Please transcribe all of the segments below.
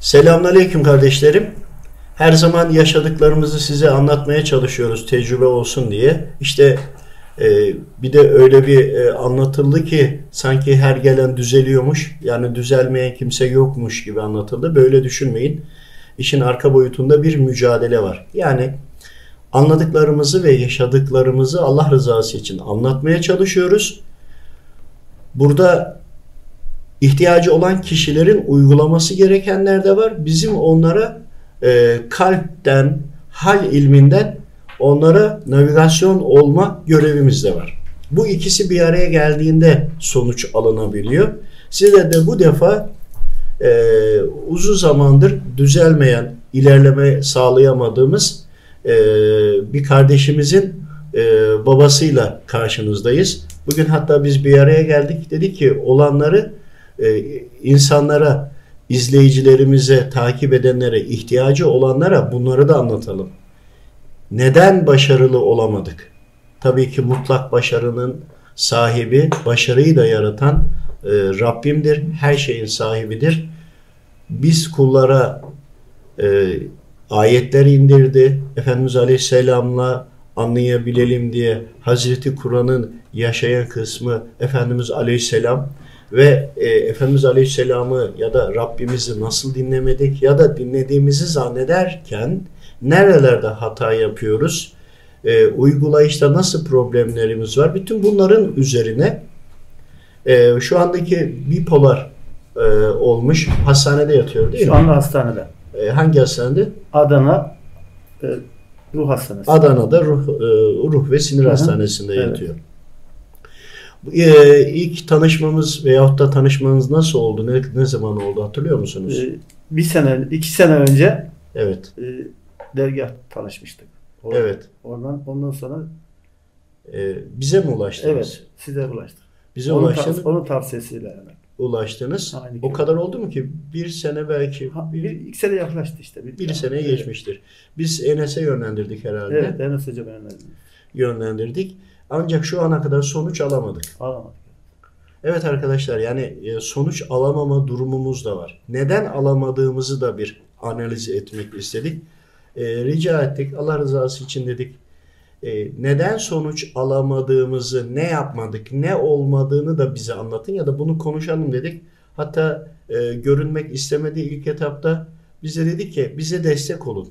Selamünaleyküm kardeşlerim. Her zaman yaşadıklarımızı size anlatmaya çalışıyoruz tecrübe olsun diye. İşte e, bir de öyle bir e, anlatıldı ki sanki her gelen düzeliyormuş. Yani düzelmeyen kimse yokmuş gibi anlatıldı. Böyle düşünmeyin. İşin arka boyutunda bir mücadele var. Yani anladıklarımızı ve yaşadıklarımızı Allah rızası için anlatmaya çalışıyoruz. Burada ihtiyacı olan kişilerin uygulaması gerekenler de var. Bizim onlara e, kalpten, hal ilminden onlara navigasyon olma görevimiz de var. Bu ikisi bir araya geldiğinde sonuç alınabiliyor. Size de bu defa e, uzun zamandır düzelmeyen, ilerleme sağlayamadığımız e, bir kardeşimizin e, babasıyla karşınızdayız. Bugün hatta biz bir araya geldik. Dedik ki olanları e, insanlara, izleyicilerimize, takip edenlere, ihtiyacı olanlara bunları da anlatalım. Neden başarılı olamadık? Tabii ki mutlak başarının sahibi, başarıyı da yaratan e, Rabbimdir. Her şeyin sahibidir. Biz kullara e, ayetler indirdi. Efendimiz Aleyhisselam'la anlayabilelim diye Hazreti Kur'an'ın yaşayan kısmı Efendimiz Aleyhisselam ve e, Efendimiz Aleyhisselam'ı ya da Rabbimizi nasıl dinlemedik ya da dinlediğimizi zannederken nerelerde hata yapıyoruz? E, uygulayışta nasıl problemlerimiz var? Bütün bunların üzerine e, şu andaki bipolar e, olmuş hastanede yatıyor değil Şu mi? anda hastanede. E, hangi hastanede? Adana e, ruh hastanesi. Adana'da ruh, e, ruh ve sinir Hı hı. hastanesinde Evet. yatıyor. E, ilk tanışmamız veyahut da tanışmanız nasıl oldu? Ne, ne zaman oldu hatırlıyor musunuz? E, bir sene, iki sene önce evet. e, dergah tanışmıştık. Or- Evet. Oradan ondan sonra E, bize mi ulaştınız? evet size ulaştık. Bize Onun, ulaştınız. tav- onun tavsiyesiyle hemen. ulaştınız. Aynı O gibi. kadar oldu mu ki? Bir sene belki. Ha, bir, bir, iki sene yaklaştı işte. bir seneye Evet. geçmiştir. Biz Enes'e yönlendirdik herhalde. Evet, Enes ben Yönlendirdik. Ancak şu ana kadar sonuç alamadık. Alamadık. Evet arkadaşlar yani e, sonuç alamama durumumuz da var. Neden alamadığımızı da bir analiz etmek istedik. E, rica ettik. Allah rızası için dedik. E, neden sonuç alamadığımızı, ne yapmadık, ne olmadığını da bize anlatın ya da bunu konuşalım dedik. Hatta e, görünmek istemediği ilk etapta bize dedi ki bize destek olun.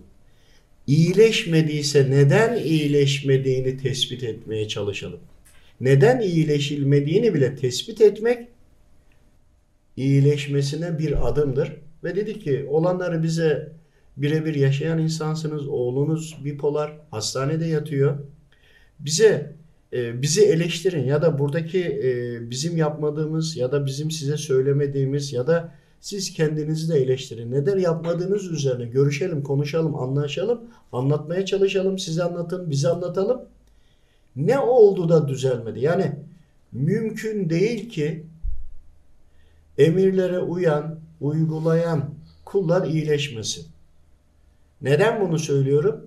İyileşmediyse neden iyileşmediğini tespit etmeye çalışalım neden iyileşilmediğini bile tespit etmek iyileşmesine bir adımdır. Ve dedi ki olanları bize birebir yaşayan insansınız. Oğlunuz bipolar hastanede yatıyor. Bize e, bizi eleştirin ya da buradaki e, bizim yapmadığımız ya da bizim size söylemediğimiz ya da siz kendinizi de eleştirin. Neden yapmadığınız üzerine görüşelim, konuşalım, anlaşalım, anlatmaya çalışalım, size anlatın, bize anlatalım. Ne oldu da düzelmedi? Yani mümkün değil ki emirlere uyan, uygulayan kullar iyileşmesin. Neden bunu söylüyorum?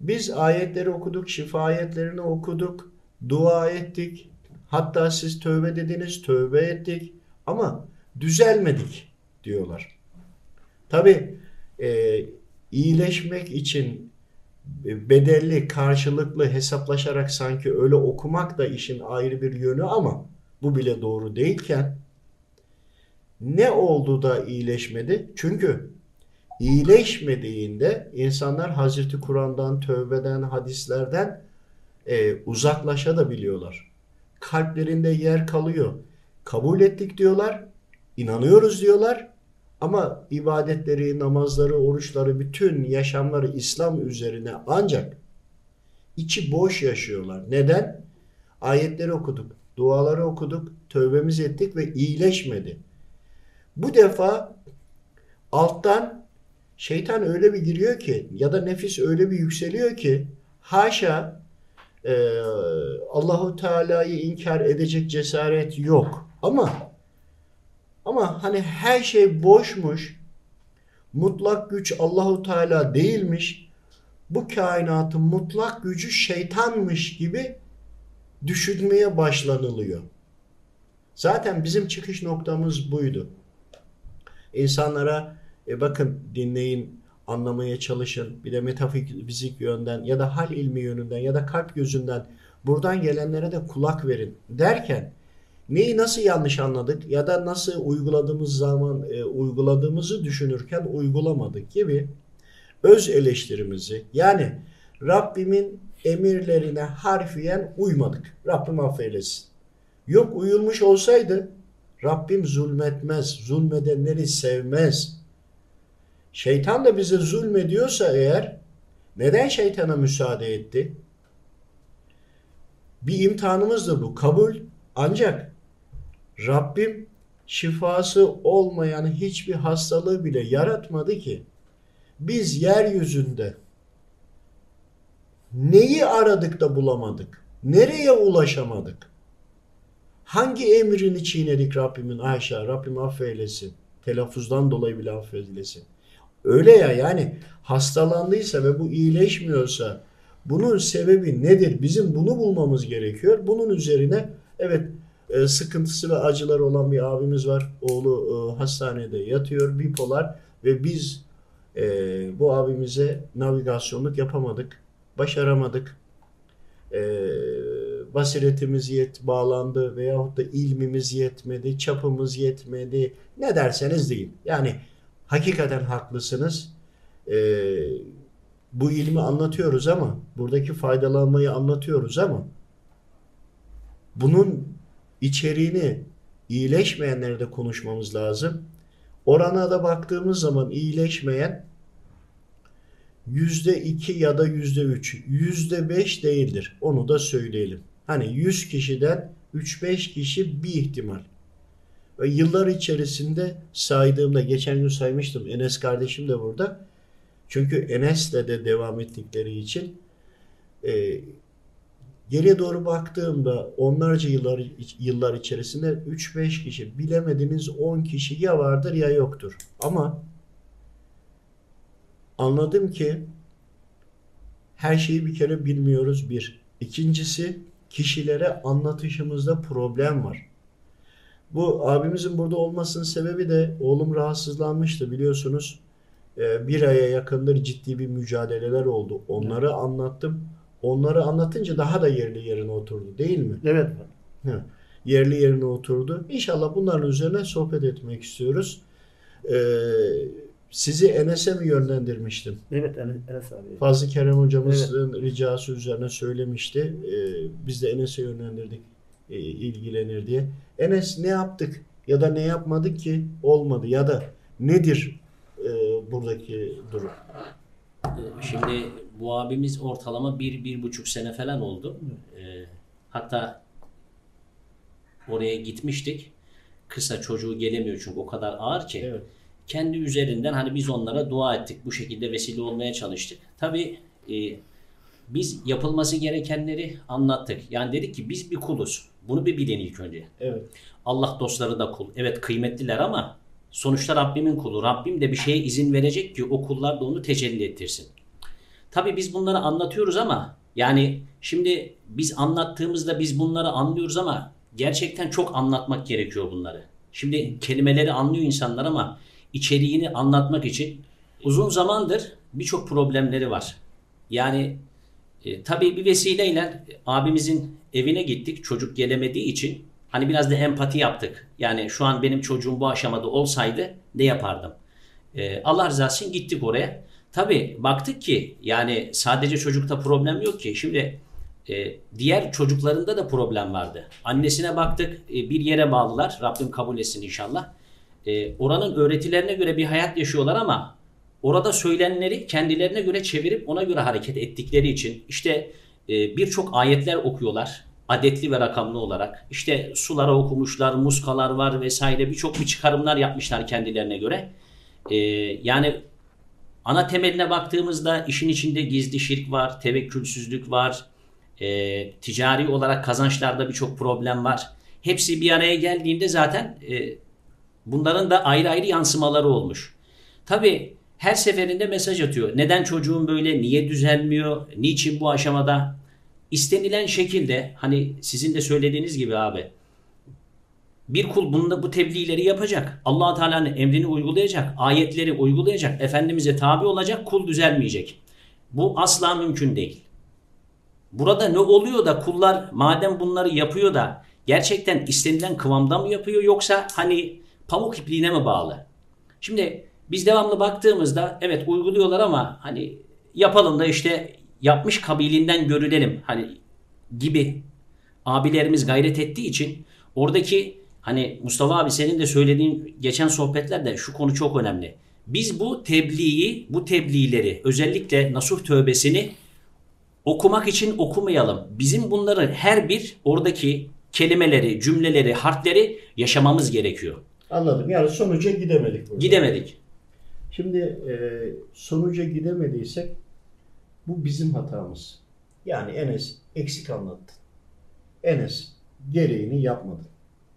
Biz ayetleri okuduk, şifa ayetlerini okuduk, dua ettik. Hatta siz tövbe dediniz, tövbe ettik ama düzelmedik diyorlar. Tabi e, iyileşmek için bedelli, karşılıklı hesaplaşarak sanki öyle okumak da işin ayrı bir yönü ama bu bile doğru değilken ne oldu da iyileşmedi? Çünkü iyileşmediğinde insanlar Hazreti Kur'an'dan, tövbeden, hadislerden e, uzaklaşabiliyorlar. Kalplerinde yer kalıyor. Kabul ettik diyorlar, inanıyoruz diyorlar ama ibadetleri, namazları, oruçları, bütün yaşamları İslam üzerine ancak içi boş yaşıyorlar. Neden? Ayetleri okuduk, duaları okuduk, tövbemiz ettik ve iyileşmedi. Bu defa alttan şeytan öyle bir giriyor ki ya da nefis öyle bir yükseliyor ki haşa e, Allahu Teala'yı inkar edecek cesaret yok. Ama ama hani her şey boşmuş. Mutlak güç Allahu Teala değilmiş. Bu kainatın mutlak gücü şeytanmış gibi düşünmeye başlanılıyor. Zaten bizim çıkış noktamız buydu. İnsanlara e, bakın dinleyin, anlamaya çalışın. Bir de metafizik yönden ya da hal ilmi yönünden ya da kalp gözünden buradan gelenlere de kulak verin derken neyi nasıl yanlış anladık ya da nasıl uyguladığımız zaman e, uyguladığımızı düşünürken uygulamadık gibi öz eleştirimizi yani Rabbimin emirlerine harfiyen uymadık. Rabbim affeylesin. Yok uyulmuş olsaydı Rabbim zulmetmez, zulmedenleri sevmez. Şeytan da bize zulmediyorsa eğer neden şeytana müsaade etti? Bir imtihanımızdır bu. Kabul ancak Rabbim şifası olmayan hiçbir hastalığı bile yaratmadı ki biz yeryüzünde neyi aradık da bulamadık? Nereye ulaşamadık? Hangi emrini çiğnedik Rabbimin? Ayşe Rabbim affeylesin. Telaffuzdan dolayı bile affedilesin. Öyle ya yani hastalandıysa ve bu iyileşmiyorsa bunun sebebi nedir? Bizim bunu bulmamız gerekiyor. Bunun üzerine evet e, sıkıntısı ve acıları olan bir abimiz var. Oğlu e, hastanede yatıyor bipolar ve biz e, bu abimize navigasyonluk yapamadık. Başaramadık. Basiretimiz yet bağlandı veyahut da ilmimiz yetmedi, çapımız yetmedi. Ne derseniz deyin. Yani hakikaten haklısınız. Bu ilmi anlatıyoruz ama buradaki faydalanmayı anlatıyoruz ama bunun içeriğini iyileşmeyenlere de konuşmamız lazım. Orana da baktığımız zaman iyileşmeyen yüzde iki ya da yüzde üç, yüzde beş değildir. Onu da söyleyelim. Hani 100 kişiden 3-5 kişi bir ihtimal. Ve yıllar içerisinde saydığımda geçen gün saymıştım. Enes kardeşim de burada. Çünkü Enes'le de devam ettikleri için e, geriye doğru baktığımda onlarca yıllar yıllar içerisinde 3-5 kişi bilemediniz 10 kişi ya vardır ya yoktur. Ama anladım ki her şeyi bir kere bilmiyoruz bir. İkincisi kişilere anlatışımızda problem var. Bu abimizin burada olmasının sebebi de oğlum rahatsızlanmıştı biliyorsunuz. Ee, bir aya yakındır ciddi bir mücadeleler oldu. Onları evet. anlattım. Onları anlatınca daha da yerli yerine oturdu değil mi? Evet. Hı. Yerli yerine oturdu. İnşallah bunların üzerine sohbet etmek istiyoruz. Ee, sizi Enes'e mi yönlendirmiştim? Evet Enes abi. Fazlı Kerem hocamızın evet. ricası üzerine söylemişti. Ee, biz de Enes'e yönlendirdik e, ilgilenir diye. Enes ne yaptık ya da ne yapmadık ki olmadı ya da nedir e, buradaki durum? Şimdi bu abimiz ortalama bir, bir buçuk sene falan oldu. E, hatta oraya gitmiştik. Kısa çocuğu gelemiyor çünkü o kadar ağır ki. Evet kendi üzerinden hani biz onlara dua ettik. Bu şekilde vesile olmaya çalıştık. Tabi e, biz yapılması gerekenleri anlattık. Yani dedik ki biz bir kuluz. Bunu bir bilin ilk önce. Evet. Allah dostları da kul. Evet kıymetliler ama sonuçta Rabbimin kulu. Rabbim de bir şeye izin verecek ki o kullar da onu tecelli ettirsin. Tabi biz bunları anlatıyoruz ama yani şimdi biz anlattığımızda biz bunları anlıyoruz ama gerçekten çok anlatmak gerekiyor bunları. Şimdi kelimeleri anlıyor insanlar ama içeriğini anlatmak için uzun zamandır birçok problemleri var. Yani e, tabii bir vesileyle abimizin evine gittik. Çocuk gelemediği için hani biraz da empati yaptık. Yani şu an benim çocuğum bu aşamada olsaydı ne yapardım? E, Allah rızası için gittik oraya. Tabii baktık ki yani sadece çocukta problem yok ki. Şimdi e, diğer çocuklarında da problem vardı. Annesine baktık e, bir yere bağlılar. Rabbim kabul etsin inşallah e, oranın öğretilerine göre bir hayat yaşıyorlar ama orada söylenenleri kendilerine göre çevirip ona göre hareket ettikleri için işte e, birçok ayetler okuyorlar adetli ve rakamlı olarak. İşte sulara okumuşlar, muskalar var vesaire birçok bir çıkarımlar yapmışlar kendilerine göre. E, yani ana temeline baktığımızda işin içinde gizli şirk var, tevekkülsüzlük var, e, ticari olarak kazançlarda birçok problem var. Hepsi bir araya geldiğinde zaten e, Bunların da ayrı ayrı yansımaları olmuş. Tabi her seferinde mesaj atıyor. Neden çocuğum böyle, niye düzelmiyor, niçin bu aşamada? İstenilen şekilde hani sizin de söylediğiniz gibi abi Bir kul bunda bu tebliğleri yapacak. allah Teala'nın emrini uygulayacak. Ayetleri uygulayacak. Efendimiz'e tabi olacak. Kul düzelmeyecek. Bu asla mümkün değil. Burada ne oluyor da kullar madem bunları yapıyor da gerçekten istenilen kıvamda mı yapıyor yoksa hani pamuk ipliğine mi bağlı? Şimdi biz devamlı baktığımızda evet uyguluyorlar ama hani yapalım da işte yapmış kabiliğinden görülelim hani gibi abilerimiz gayret ettiği için oradaki hani Mustafa abi senin de söylediğin geçen sohbetlerde şu konu çok önemli. Biz bu tebliği, bu tebliğleri özellikle nasuh tövbesini okumak için okumayalım. Bizim bunları her bir oradaki kelimeleri, cümleleri, harfleri yaşamamız gerekiyor. Anladım. Yani sonuca gidemedik burada. Gidemedik. Şimdi e, sonuca gidemediysek bu bizim hatamız. Yani Enes eksik anlattın. Enes gereğini yapmadın.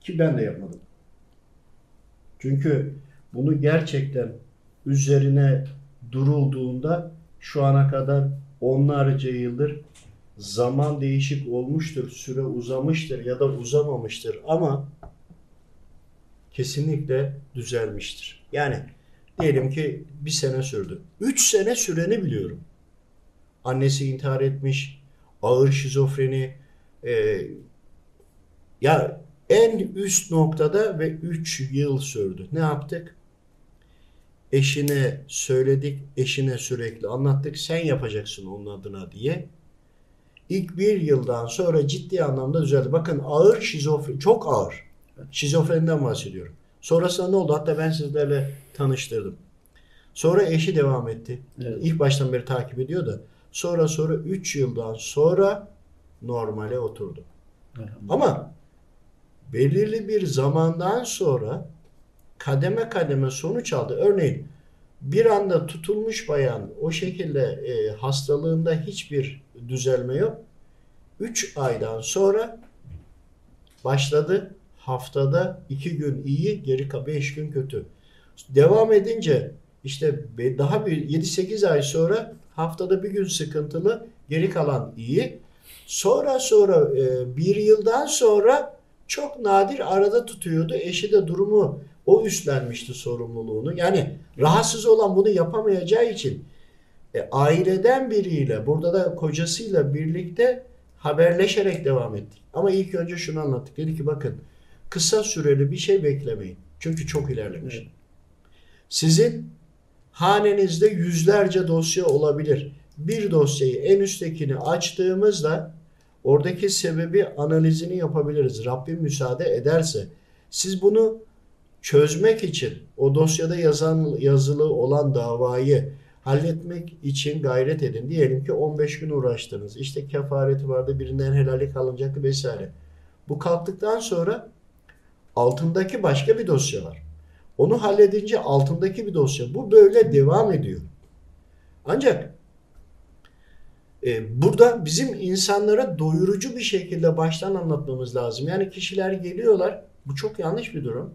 Ki ben de yapmadım. Çünkü bunu gerçekten üzerine durulduğunda şu ana kadar onlarca yıldır zaman değişik olmuştur, süre uzamıştır ya da uzamamıştır ama kesinlikle düzelmiştir. Yani diyelim ki bir sene sürdü. Üç sene süreni biliyorum. Annesi intihar etmiş, ağır şizofreni, e, ya en üst noktada ve 3 yıl sürdü. Ne yaptık? Eşine söyledik, eşine sürekli anlattık. Sen yapacaksın onun adına diye. İlk bir yıldan sonra ciddi anlamda düzeldi. Bakın ağır şizofreni, çok ağır. Şizofreniden bahsediyorum. Sonrasında ne oldu? Hatta ben sizlerle tanıştırdım. Sonra eşi devam etti. Evet. İlk baştan beri takip ediyor da. Sonra sonra 3 yıldan sonra normale oturdu. Ama belirli bir zamandan sonra kademe kademe sonuç aldı. Örneğin bir anda tutulmuş bayan o şekilde e, hastalığında hiçbir düzelme yok. 3 aydan sonra başladı. Haftada 2 gün iyi, geri 5 gün kötü. Devam edince işte daha bir 7-8 ay sonra haftada bir gün sıkıntılı, geri kalan iyi. Sonra sonra e, bir yıldan sonra çok nadir arada tutuyordu. Eşi de durumu o üstlenmişti sorumluluğunu. Yani rahatsız olan bunu yapamayacağı için e, aileden biriyle burada da kocasıyla birlikte haberleşerek devam ettik. Ama ilk önce şunu anlattık. Dedi ki bakın kısa süreli bir şey beklemeyin. Çünkü çok ilerlemiş. Evet. Sizin hanenizde yüzlerce dosya olabilir. Bir dosyayı en üsttekini açtığımızda oradaki sebebi analizini yapabiliriz. Rabbim müsaade ederse. Siz bunu çözmek için o dosyada yazan yazılı olan davayı halletmek için gayret edin. Diyelim ki 15 gün uğraştınız. İşte kefareti vardı, birinden helallik alınacaktı vesaire. Bu kalktıktan sonra altındaki başka bir dosya var. Onu halledince altındaki bir dosya. Bu böyle devam ediyor. Ancak burada bizim insanlara doyurucu bir şekilde baştan anlatmamız lazım. Yani kişiler geliyorlar. Bu çok yanlış bir durum.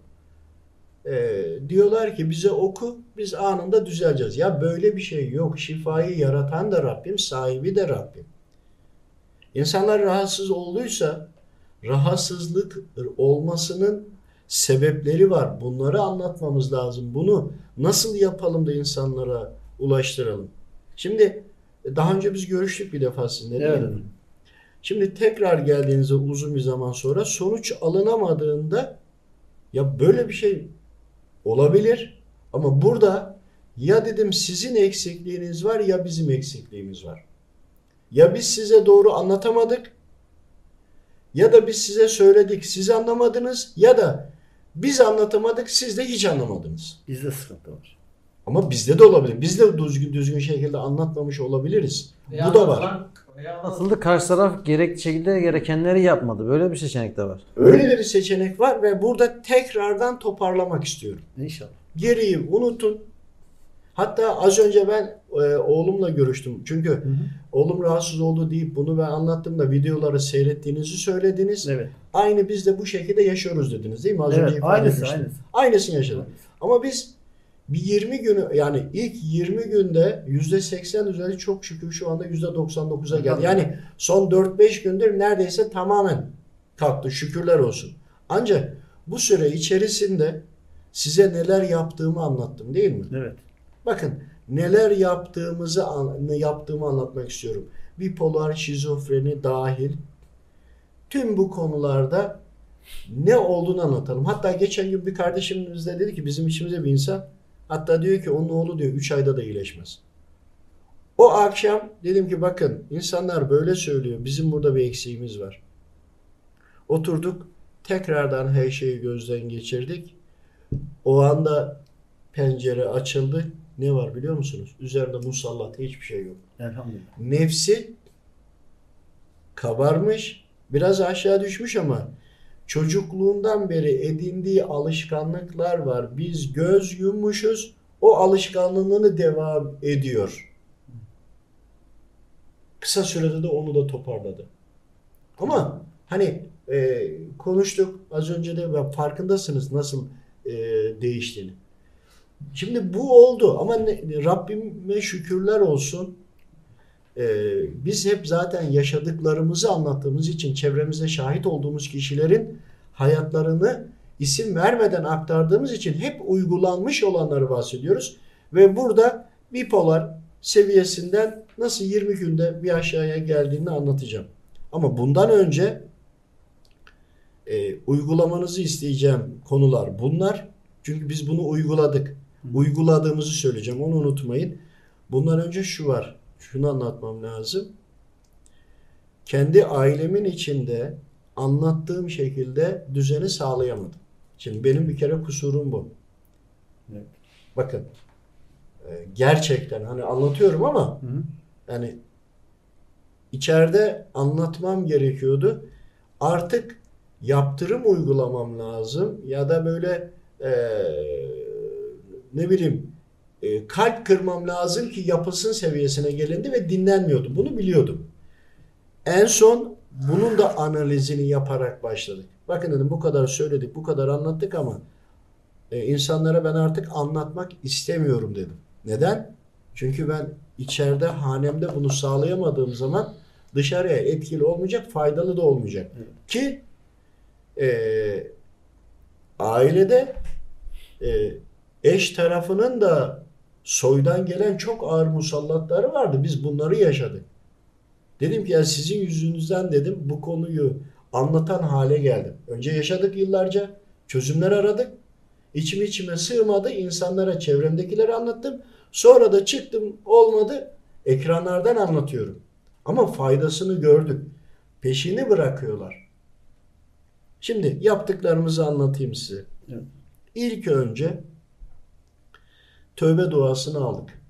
E, diyorlar ki bize oku biz anında düzeleceğiz. Ya böyle bir şey yok. Şifayı yaratan da Rabbim, sahibi de Rabbim. İnsanlar rahatsız olduysa rahatsızlık olmasının sebepleri var. Bunları anlatmamız lazım. Bunu nasıl yapalım da insanlara ulaştıralım. Şimdi daha önce biz görüştük bir defa sizinle Evet. mi? Şimdi tekrar geldiğinizde uzun bir zaman sonra sonuç alınamadığında ya böyle bir şey olabilir ama burada ya dedim sizin eksikliğiniz var ya bizim eksikliğimiz var. Ya biz size doğru anlatamadık ya da biz size söyledik siz anlamadınız ya da biz anlatamadık siz de hiç anlamadınız. Bizde sıkıntı var. Ama bizde de olabilir. Biz de düzgün düzgün şekilde anlatmamış olabiliriz. Veya Bu da var. Nasıldı? Karşı taraf gerekli şekilde gerekenleri yapmadı. Böyle bir seçenek de var. Öyle bir seçenek var ve burada tekrardan toparlamak istiyorum. İnşallah. Geriyi unutun. Hatta az önce ben e, oğlumla görüştüm. Çünkü oğlum rahatsız oldu deyip bunu ben anlattım da videoları seyrettiğinizi söylediniz. Evet. Aynı biz de bu şekilde yaşıyoruz dediniz değil mi? Az önce Evet. ifade Aynısı aynısı. Aynısını yaşadık. Ama biz bir 20 günü yani ilk 20 günde %80 üzeri çok şükür şu anda %99'a geldi. Yani son 4-5 gündür neredeyse tamamen kalktı şükürler olsun. Ancak Bu süre içerisinde size neler yaptığımı anlattım değil mi? Evet. Bakın neler yaptığımızı yaptığımı anlatmak istiyorum. Bipolar, şizofreni dahil tüm bu konularda ne olduğunu anlatalım. Hatta geçen gün bir kardeşimiz de dedi ki bizim içimize bir insan hatta diyor ki onun oğlu diyor 3 ayda da iyileşmez. O akşam dedim ki bakın insanlar böyle söylüyor. Bizim burada bir eksiğimiz var. Oturduk tekrardan her şeyi gözden geçirdik. O anda pencere açıldı. Ne var biliyor musunuz? Üzerinde musallat hiçbir şey yok. Elhamdülillah. Nefsi kabarmış, biraz aşağı düşmüş ama çocukluğundan beri edindiği alışkanlıklar var. Biz göz yummuşuz, o alışkanlığını devam ediyor. Kısa sürede de onu da toparladı. Ama hani e, konuştuk az önce de farkındasınız nasıl e, değiştiğini. Şimdi bu oldu ama ne, Rabbime şükürler olsun. Ee, biz hep zaten yaşadıklarımızı anlattığımız için çevremizde şahit olduğumuz kişilerin hayatlarını isim vermeden aktardığımız için hep uygulanmış olanları bahsediyoruz. Ve burada bipolar seviyesinden nasıl 20 günde bir aşağıya geldiğini anlatacağım. Ama bundan önce e, uygulamanızı isteyeceğim konular bunlar. Çünkü biz bunu uyguladık. Uyguladığımızı söyleyeceğim. Onu unutmayın. Bundan önce şu var. Şunu anlatmam lazım. Kendi ailemin içinde anlattığım şekilde düzeni sağlayamadım. Şimdi benim bir kere kusurum bu. Evet. Bakın e, gerçekten hani anlatıyorum ama Hı hı. yani içeride anlatmam gerekiyordu. Artık yaptırım uygulamam lazım ya da böyle e, ne bileyim e, kalp kırmam lazım ki yapılsın seviyesine gelindi ve dinlenmiyordu. Bunu biliyordum. En son bunun da analizini yaparak başladık. Bakın dedim bu kadar söyledik, bu kadar anlattık ama e, insanlara ben artık anlatmak istemiyorum dedim. Neden? Çünkü ben içeride hanemde bunu sağlayamadığım zaman dışarıya etkili olmayacak, faydalı da olmayacak. Ki e, ailede e, eş tarafının da soydan gelen çok ağır musallatları vardı. Biz bunları yaşadık. Dedim ki ya sizin yüzünüzden dedim bu konuyu anlatan hale geldim. Önce yaşadık yıllarca, çözümler aradık. İçim içime sığmadı, insanlara, çevremdekilere anlattım. Sonra da çıktım, olmadı, ekranlardan anlatıyorum. Ama faydasını gördük. Peşini bırakıyorlar. Şimdi yaptıklarımızı anlatayım size. Evet. İlk önce tövbe duasını aldık.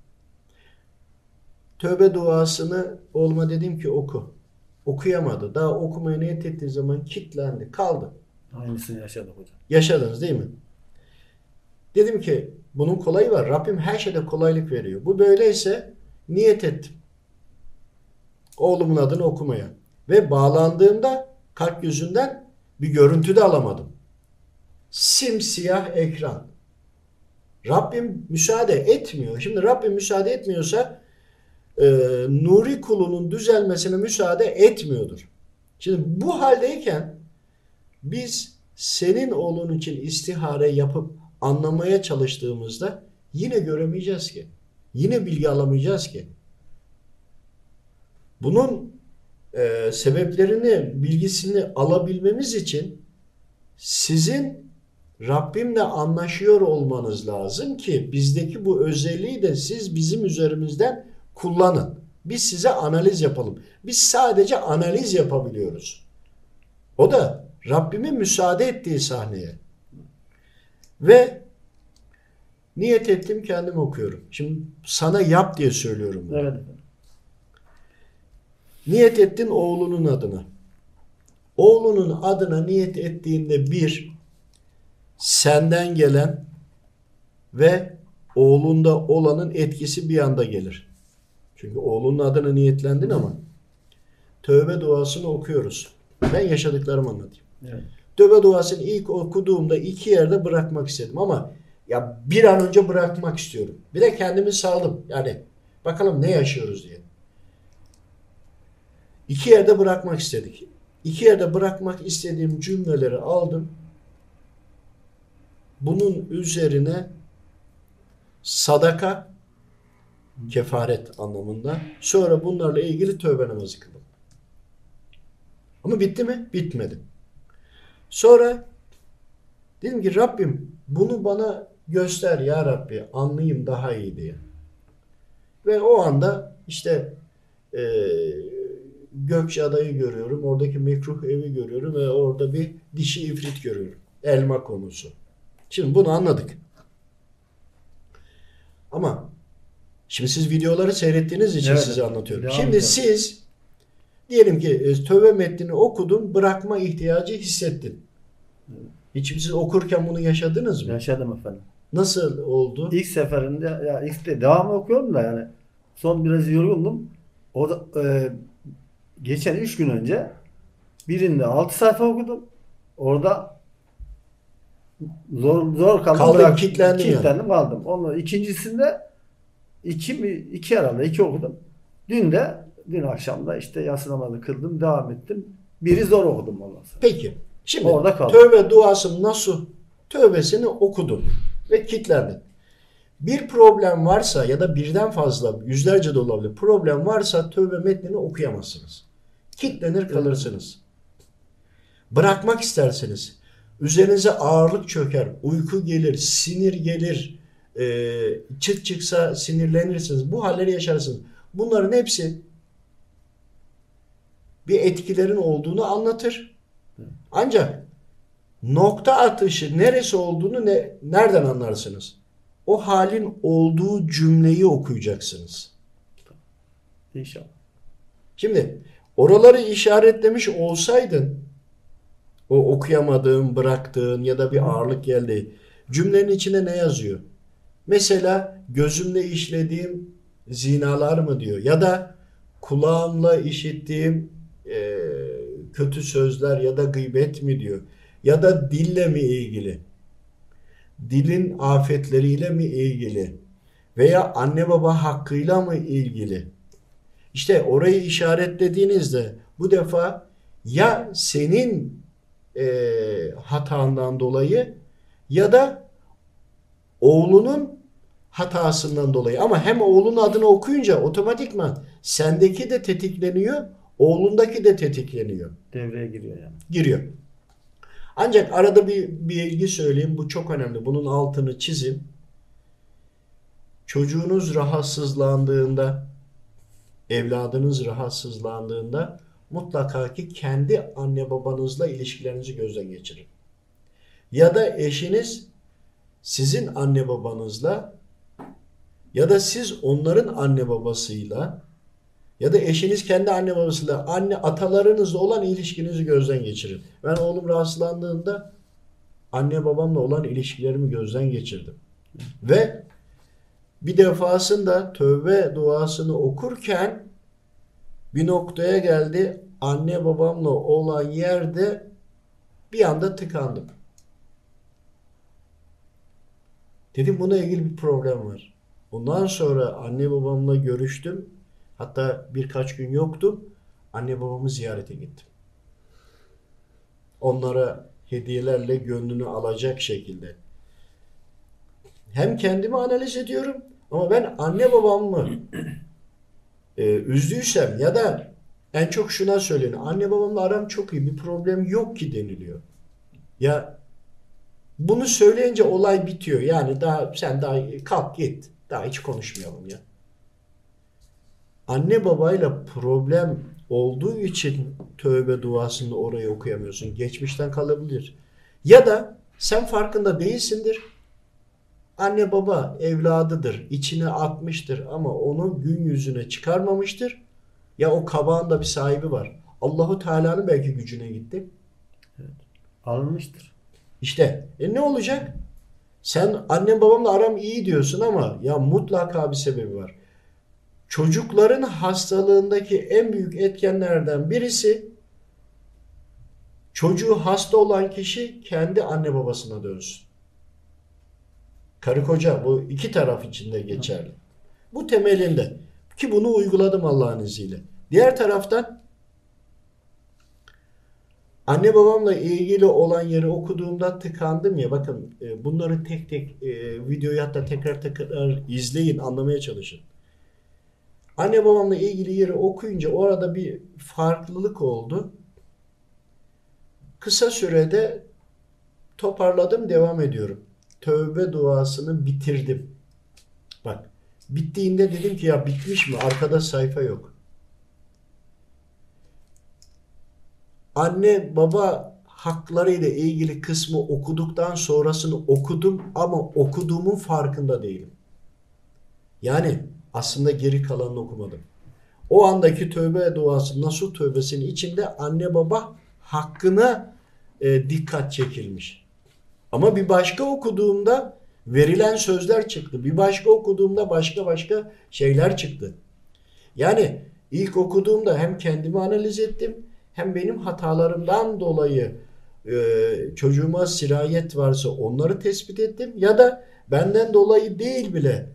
Tövbe duasını oğluma dedim ki oku. Okuyamadı. Daha okumaya niyet ettiği zaman kilitlendi, kaldı. Aynısını yaşadık hocam. Yaşadınız değil mi? Dedim ki bunun kolayı var. Rabbim her şeyde kolaylık veriyor. Bu böyleyse niyet ettim. Oğlumun adını okumaya. Ve bağlandığımda kalp yüzünden bir görüntü de alamadım. Simsiyah ekran. Rabbim müsaade etmiyor. Şimdi Rabbim müsaade etmiyorsa e, Nuri kulunun düzelmesine müsaade etmiyordur. Şimdi bu haldeyken biz senin oğlun için istihare yapıp anlamaya çalıştığımızda yine göremeyeceğiz ki. Yine bilgi alamayacağız ki. Bunun e, sebeplerini, bilgisini alabilmemiz için sizin Rabbimle anlaşıyor olmanız lazım ki bizdeki bu özelliği de siz bizim üzerimizden kullanın. Biz size analiz yapalım. Biz sadece analiz yapabiliyoruz. O da Rabbimin müsaade ettiği sahneye. Ve niyet ettim kendim okuyorum. Şimdi sana yap diye söylüyorum. bunu. Evet. Niyet ettin oğlunun adına. Oğlunun adına niyet ettiğinde bir, senden gelen ve oğlunda olanın etkisi bir anda gelir. Çünkü oğlunun adına niyetlendin ama tövbe duasını okuyoruz. Ben yaşadıklarımı anlatayım. Evet. Tövbe duasını ilk okuduğumda iki yerde bırakmak istedim ama ya bir an önce bırakmak istiyorum. Bir de kendimi saldım. Yani bakalım ne yaşıyoruz diye. İki yerde bırakmak istedik. İki yerde bırakmak istediğim cümleleri aldım. Bunun üzerine sadaka kefaret anlamında. Sonra bunlarla ilgili tövbe namazı kılın. Ama bitti mi? Bitmedi. Sonra dedim ki Rabbim bunu bana göster ya Rabbi anlayayım daha iyi diye. Ve o anda işte eee Gökçeada'yı görüyorum. Oradaki mekruh evi görüyorum ve orada bir dişi ifrit görüyorum. Elma konusu. Şimdi bunu anladık. Ama şimdi siz videoları seyrettiğiniz için Evet. size anlatıyorum. Devam şimdi edelim. siz diyelim ki e, tövbe metnini okudun, bırakma ihtiyacı hissettin. Hiç siz okurken bunu yaşadınız mı? Yaşadım efendim. Nasıl oldu? İlk seferinde ya ilk de devamı okuyorum da yani son biraz yorgundum. Orada e, geçen 3 gün önce birinde 6 sayfa okudum. Orada zor zor kaldım. Kaldın, bırak- kilitlendin yani. kilitlendim kaldım. Onun ikincisinde iki mi iki herhalde iki okudum. Dün de dün akşam da işte yatsı namazı kıldım, devam ettim. Biri zor okudum ondan sonra. Peki. Şimdi Orada kaldı. tövbe duası nasıl? Tövbesini okudun ve kilitlendin. Bir problem varsa ya da birden fazla yüzlerce de olabilir problem varsa tövbe metnini okuyamazsınız. Kitlenir kalırsınız. Bırakmak isterseniz üzerinize ağırlık çöker, uyku gelir, sinir gelir, e, çıt çıksa sinirlenirsiniz. Bu halleri yaşarsınız. Bunların hepsi bir etkilerin olduğunu anlatır. Ancak nokta atışı neresi olduğunu ne, nereden anlarsınız? O halin olduğu cümleyi okuyacaksınız. İnşallah. Şimdi oraları işaretlemiş olsaydın o okuyamadığın, bıraktığın ya da bir ağırlık geldi. Cümlenin içine ne yazıyor? Mesela gözümle işlediğim zinalar mı diyor ya da kulağımla işittiğim e, kötü sözler ya da gıybet mi diyor ya da dille mi ilgili? Dilin afetleriyle mi ilgili? Veya anne baba hakkıyla mı ilgili? İşte orayı işaretlediğinizde bu defa ya senin e, hatandan dolayı ya da oğlunun hatasından dolayı. Ama hem oğlun adını okuyunca otomatikman sendeki de tetikleniyor, oğlundaki de tetikleniyor Devreye giriyor yani. giriyor. Ancak arada bir bilgi söyleyeyim. Bu çok önemli. Bunun altını çizin. Çocuğunuz rahatsızlandığında, evladınız rahatsızlandığında mutlaka ki kendi anne babanızla ilişkilerinizi gözden geçirin. Ya da eşiniz sizin anne babanızla ya da siz onların anne babasıyla ya da eşiniz kendi anne babasıyla, anne atalarınızla olan ilişkinizi gözden geçirin. Ben oğlum rahatsızlandığında anne babamla olan ilişkilerimi gözden geçirdim. Ve bir defasında tövbe duasını okurken bir noktaya geldi. Anne babamla olan yerde bir anda tıkandım. Dedim buna ilgili bir problem var. Ondan sonra anne babamla görüştüm. Hatta birkaç gün yoktu. Anne babamı ziyarete gittim. Onlara hediyelerle gönlünü alacak şekilde. Hem kendimi analiz ediyorum ama ben anne babamı e, üzdüysem ya da en çok şuna söyleniyor. Anne babamla aram çok iyi bir problem yok ki deniliyor. Ya bunu söyleyince olay bitiyor. Yani daha sen daha kalk git. Daha hiç konuşmayalım ya anne babayla problem olduğu için tövbe duasını oraya okuyamıyorsun. Geçmişten kalabilir. Ya da sen farkında değilsindir. Anne baba evladıdır. içine atmıştır ama onu gün yüzüne çıkarmamıştır. Ya o kabağın bir sahibi var. Allahu Teala'nın belki gücüne gitti. Alınmıştır. İşte e ne olacak? Sen annem babamla aram iyi diyorsun ama ya mutlaka bir sebebi var. Çocukların hastalığındaki en büyük etkenlerden birisi çocuğu hasta olan kişi kendi anne babasına dönsün. Karı koca bu iki taraf için de geçerli. Bu temelinde ki bunu uyguladım Allah'ın izniyle. Diğer taraftan Anne babamla ilgili olan yeri okuduğumda tıkandım ya. Bakın e, bunları tek tek e, videoyu hatta tekrar tekrar izleyin, anlamaya çalışın. Anne babamla ilgili yeri okuyunca orada bir farklılık oldu. Kısa sürede toparladım, devam ediyorum. Tövbe duasını bitirdim. Bittiğinde dedim ki ya bitmiş mi? Arkada sayfa yok. Anne baba haklarıyla ilgili kısmı okuduktan sonrasını okudum ama okuduğumun farkında değilim. Yani aslında geri kalanını okumadım. O andaki tövbe duası Nasuh tövbesinin içinde anne baba hakkına e, dikkat çekilmiş. Ama bir başka okuduğumda verilen sözler çıktı. Bir başka okuduğumda başka başka şeyler çıktı. Yani ilk okuduğumda hem kendimi analiz ettim hem benim hatalarımdan dolayı e, çocuğuma sirayet varsa onları tespit ettim ya da benden dolayı değil bile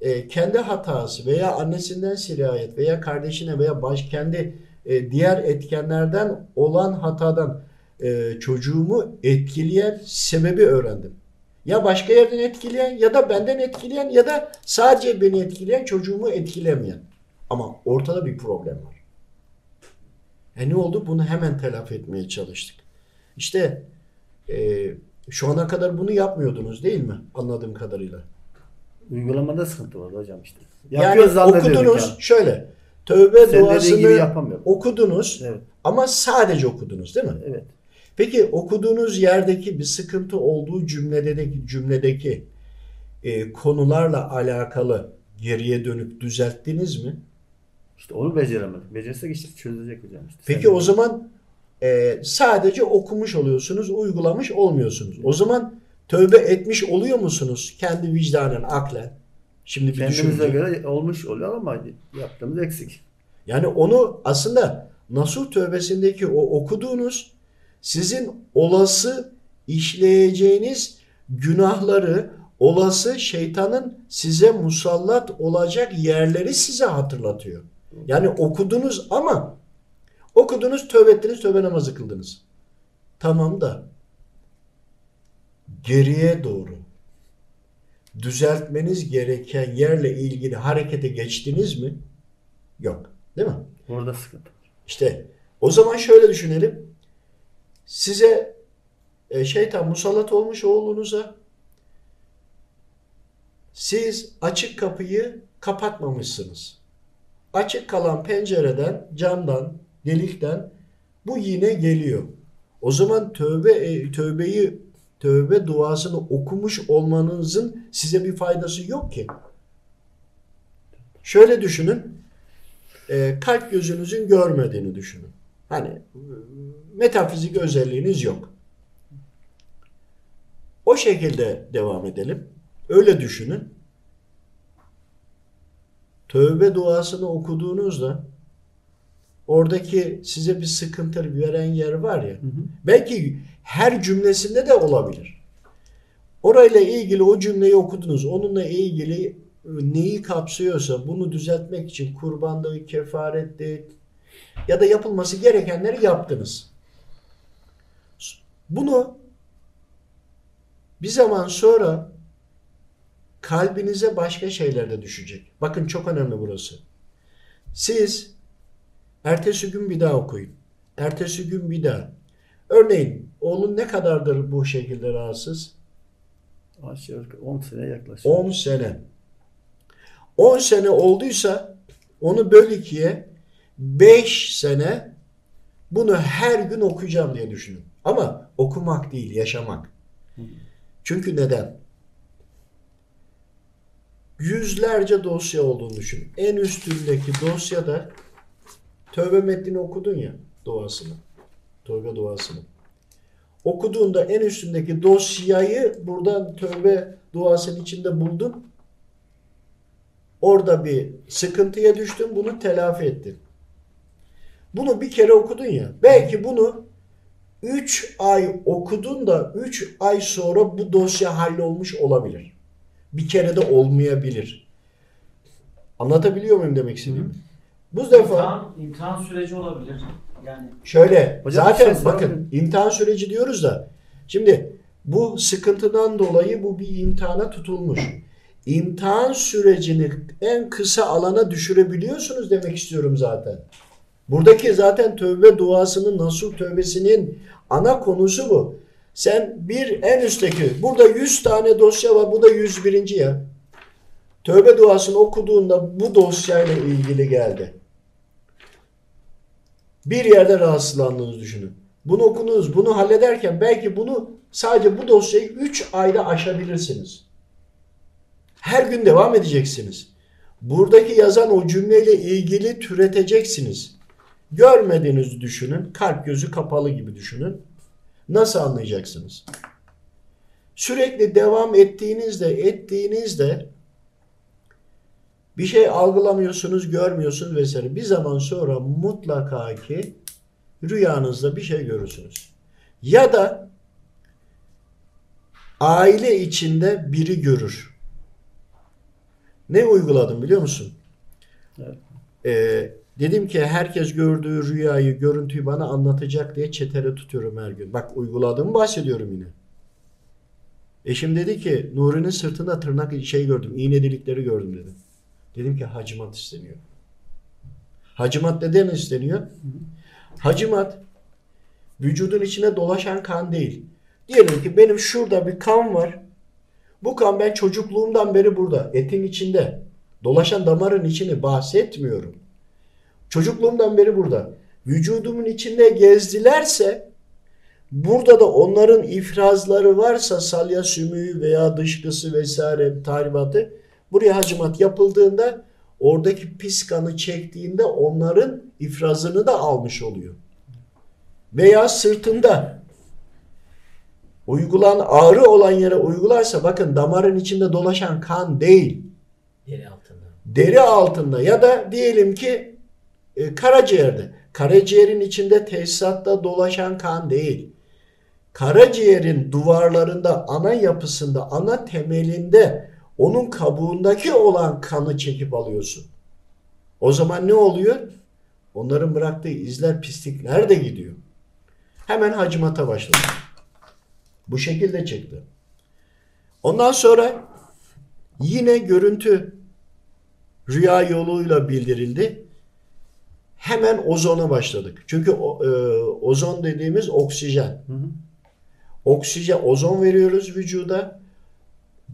e, kendi hatası veya annesinden sirayet veya kardeşine veya baş kendi e, diğer etkenlerden olan hatadan e, çocuğumu etkileyen sebebi öğrendim. Ya başka yerden etkileyen ya da benden etkileyen ya da sadece beni etkileyen çocuğumu etkilemeyen. Ama ortada bir problem var. E ne oldu? Bunu hemen telafi etmeye çalıştık. İşte e, şu ana kadar bunu yapmıyordunuz değil mi? Anladığım kadarıyla. Uygulamada sıkıntı var hocam işte. Yani Yapıyoruz zannediyorduk okudunuz yani. şöyle. Tövbe Sen duasını gibi okudunuz Evet. ama sadece okudunuz değil mi? Evet. Peki okuduğunuz yerdeki bir sıkıntı olduğu cümledeki cümledeki e, konularla alakalı geriye dönüp düzelttiniz mi? İşte onu beceremedik. Becersek işte çözülecek hocam. Işte. Peki Sen- o zaman e, sadece okumuş oluyorsunuz, uygulamış olmuyorsunuz. O zaman tövbe etmiş oluyor musunuz kendi vicdanen, aklen? Şimdi bir kendimize düşünce. göre olmuş oluyor ama yaptığımız eksik. Yani onu aslında Nasuh tövbesindeki o okuduğunuz sizin olası işleyeceğiniz günahları, olası şeytanın size musallat olacak yerleri size hatırlatıyor. Yani okudunuz ama okudunuz, tövbe ettiniz, tövbe namazı kıldınız. Tamam da geriye doğru düzeltmeniz gereken yerle ilgili harekete geçtiniz mi? Yok. Değil mi? Orada sıkıntı. İşte o zaman şöyle düşünelim. Size e, şeytan musallat olmuş oğlunuza siz açık kapıyı kapatmamışsınız. Açık kalan pencereden, camdan, delikten bu yine geliyor. O zaman tövbe e, tövbeyi tövbe duasını okumuş olmanızın size bir faydası yok ki. Şöyle düşünün. E, kalp gözünüzün görmediğini düşünün. Hani metafizik özelliğiniz yok. O şekilde devam edelim. Öyle düşünün. Tövbe duasını okuduğunuzda oradaki size bir sıkıntı veren yer var ya. Belki her cümlesinde de olabilir. Orayla ilgili o cümleyi okudunuz. Onunla ilgili neyi kapsıyorsa bunu düzeltmek için kurbanlığı, kefaretti ya da yapılması gerekenleri yaptınız. Bunu bir zaman sonra kalbinize başka şeyler de düşecek. Bakın çok önemli burası. Siz ertesi gün bir daha okuyun. Ertesi gün bir daha. Örneğin oğlun ne kadardır bu şekilde rahatsız? Aşağı yukarı 10 sene yaklaşık. 10 sene. 10 sene olduysa onu böl ikiye 5 sene bunu her gün okuyacağım diye düşünün. Ama okumak değil, yaşamak. Çünkü neden? Yüzlerce dosya olduğunu düşün. En üstündeki dosyada tövbe metnini okudun ya duasını. Tövbe duasını. Okuduğunda en üstündeki dosyayı buradan tövbe duasının içinde buldun. Orada bir sıkıntıya düştün. Bunu telafi ettin. Bunu bir kere okudun ya. Belki bunu 3 ay okudun da 3 ay sonra bu dosya hallolmuş olabilir. Bir kere de olmayabilir. Anlatabiliyor muyum demek istediğimi? Bu defa İmtihan, imtihan süreci olabilir. Yani Şöyle Hocam zaten şey bakın imtihan süreci diyoruz da şimdi bu sıkıntıdan dolayı bu bir imtihana tutulmuş. İmtihan sürecini en kısa alana düşürebiliyorsunuz demek istiyorum zaten. Buradaki zaten tövbe duasının nasuh tövbesinin ana konusu bu. Sen bir en üstteki burada 100 tane dosya var bu da 101. ya. Tövbe duasını okuduğunda bu dosyayla ilgili geldi. Bir yerde rahatsızlandığınızı düşünün. Bunu okunuz, bunu hallederken belki bunu sadece bu dosyayı 3 ayda aşabilirsiniz. Her gün devam edeceksiniz. Buradaki yazan o cümleyle ilgili türeteceksiniz. Görmediğinizi düşünün. Kalp gözü kapalı gibi düşünün. Nasıl anlayacaksınız? Sürekli devam ettiğinizde, ettiğinizde bir şey algılamıyorsunuz, görmüyorsunuz vesaire. Bir zaman sonra mutlaka ki rüyanızda bir şey görürsünüz. Ya da aile içinde biri görür. Ne uyguladım biliyor musun? Evet. Ee, dedim ki herkes gördüğü rüyayı, görüntüyü bana anlatacak diye çetere tutuyorum her gün. Bak uyguladığımı bahsediyorum yine. Eşim dedi ki Nuri'nin sırtında tırnak şey gördüm, iğne delikleri gördüm dedi. Dedim ki hacimat isteniyor. Hacimat neden isteniyor? Hacimat vücudun içine dolaşan kan değil. Diyelim ki benim şurada bir kan var. Bu kan ben çocukluğumdan beri burada. Etin içinde. Dolaşan damarın içini bahsetmiyorum. Çocukluğumdan beri burada. Vücudumun içinde gezdilerse burada da onların ifrazları varsa salya sümüğü veya dışkısı vesaire tahribatı buraya hacimat yapıldığında oradaki pis kanı çektiğinde onların ifrazını da almış oluyor. Veya sırtında uygulan ağrı olan yere uygularsa bakın damarın içinde dolaşan kan değil deri altında. deri altında ya da diyelim ki e, karaciğerde. Karaciğerin içinde tesisatta dolaşan kan değil. Karaciğerin duvarlarında, ana yapısında, ana temelinde onun kabuğundaki olan kanı çekip alıyorsun. O zaman ne oluyor? Onların bıraktığı izler, pislikler de gidiyor. Hemen hacimata başladı. Bu şekilde çıktı. Ondan sonra yine görüntü rüya yoluyla bildirildi. Hemen ozona başladık. Çünkü o- e, ozon dediğimiz oksijen. Hı hı. Oksijen, ozon veriyoruz vücuda.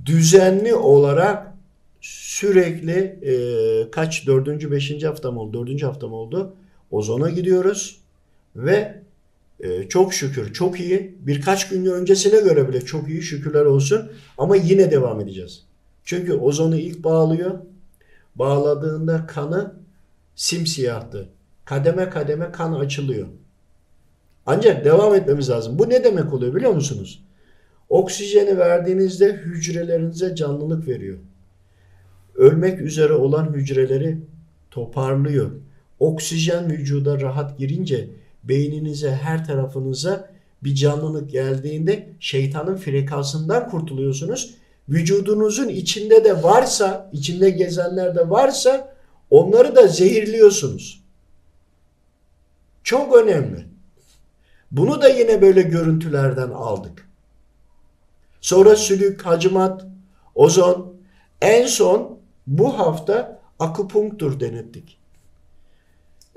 Düzenli olarak sürekli e, kaç dördüncü, beşinci haftam oldu, dördüncü haftam oldu. Ozona gidiyoruz ve e, çok şükür çok iyi. Birkaç gün öncesine göre bile çok iyi şükürler olsun. Ama yine devam edeceğiz. Çünkü ozonu ilk bağlıyor. Bağladığında kanı simsiyahtı. Kademe kademe kan açılıyor. Ancak devam etmemiz lazım. Bu ne demek oluyor biliyor musunuz? Oksijeni verdiğinizde hücrelerinize canlılık veriyor. Ölmek üzere olan hücreleri toparlıyor. Oksijen vücuda rahat girince beyninize her tarafınıza bir canlılık geldiğinde şeytanın frekansından kurtuluyorsunuz. Vücudunuzun içinde de varsa, içinde gezenler de varsa onları da zehirliyorsunuz. Çok önemli. Bunu da yine böyle görüntülerden aldık. Sonra sülük, hacimat, ozon. En son bu hafta akupunktur denettik.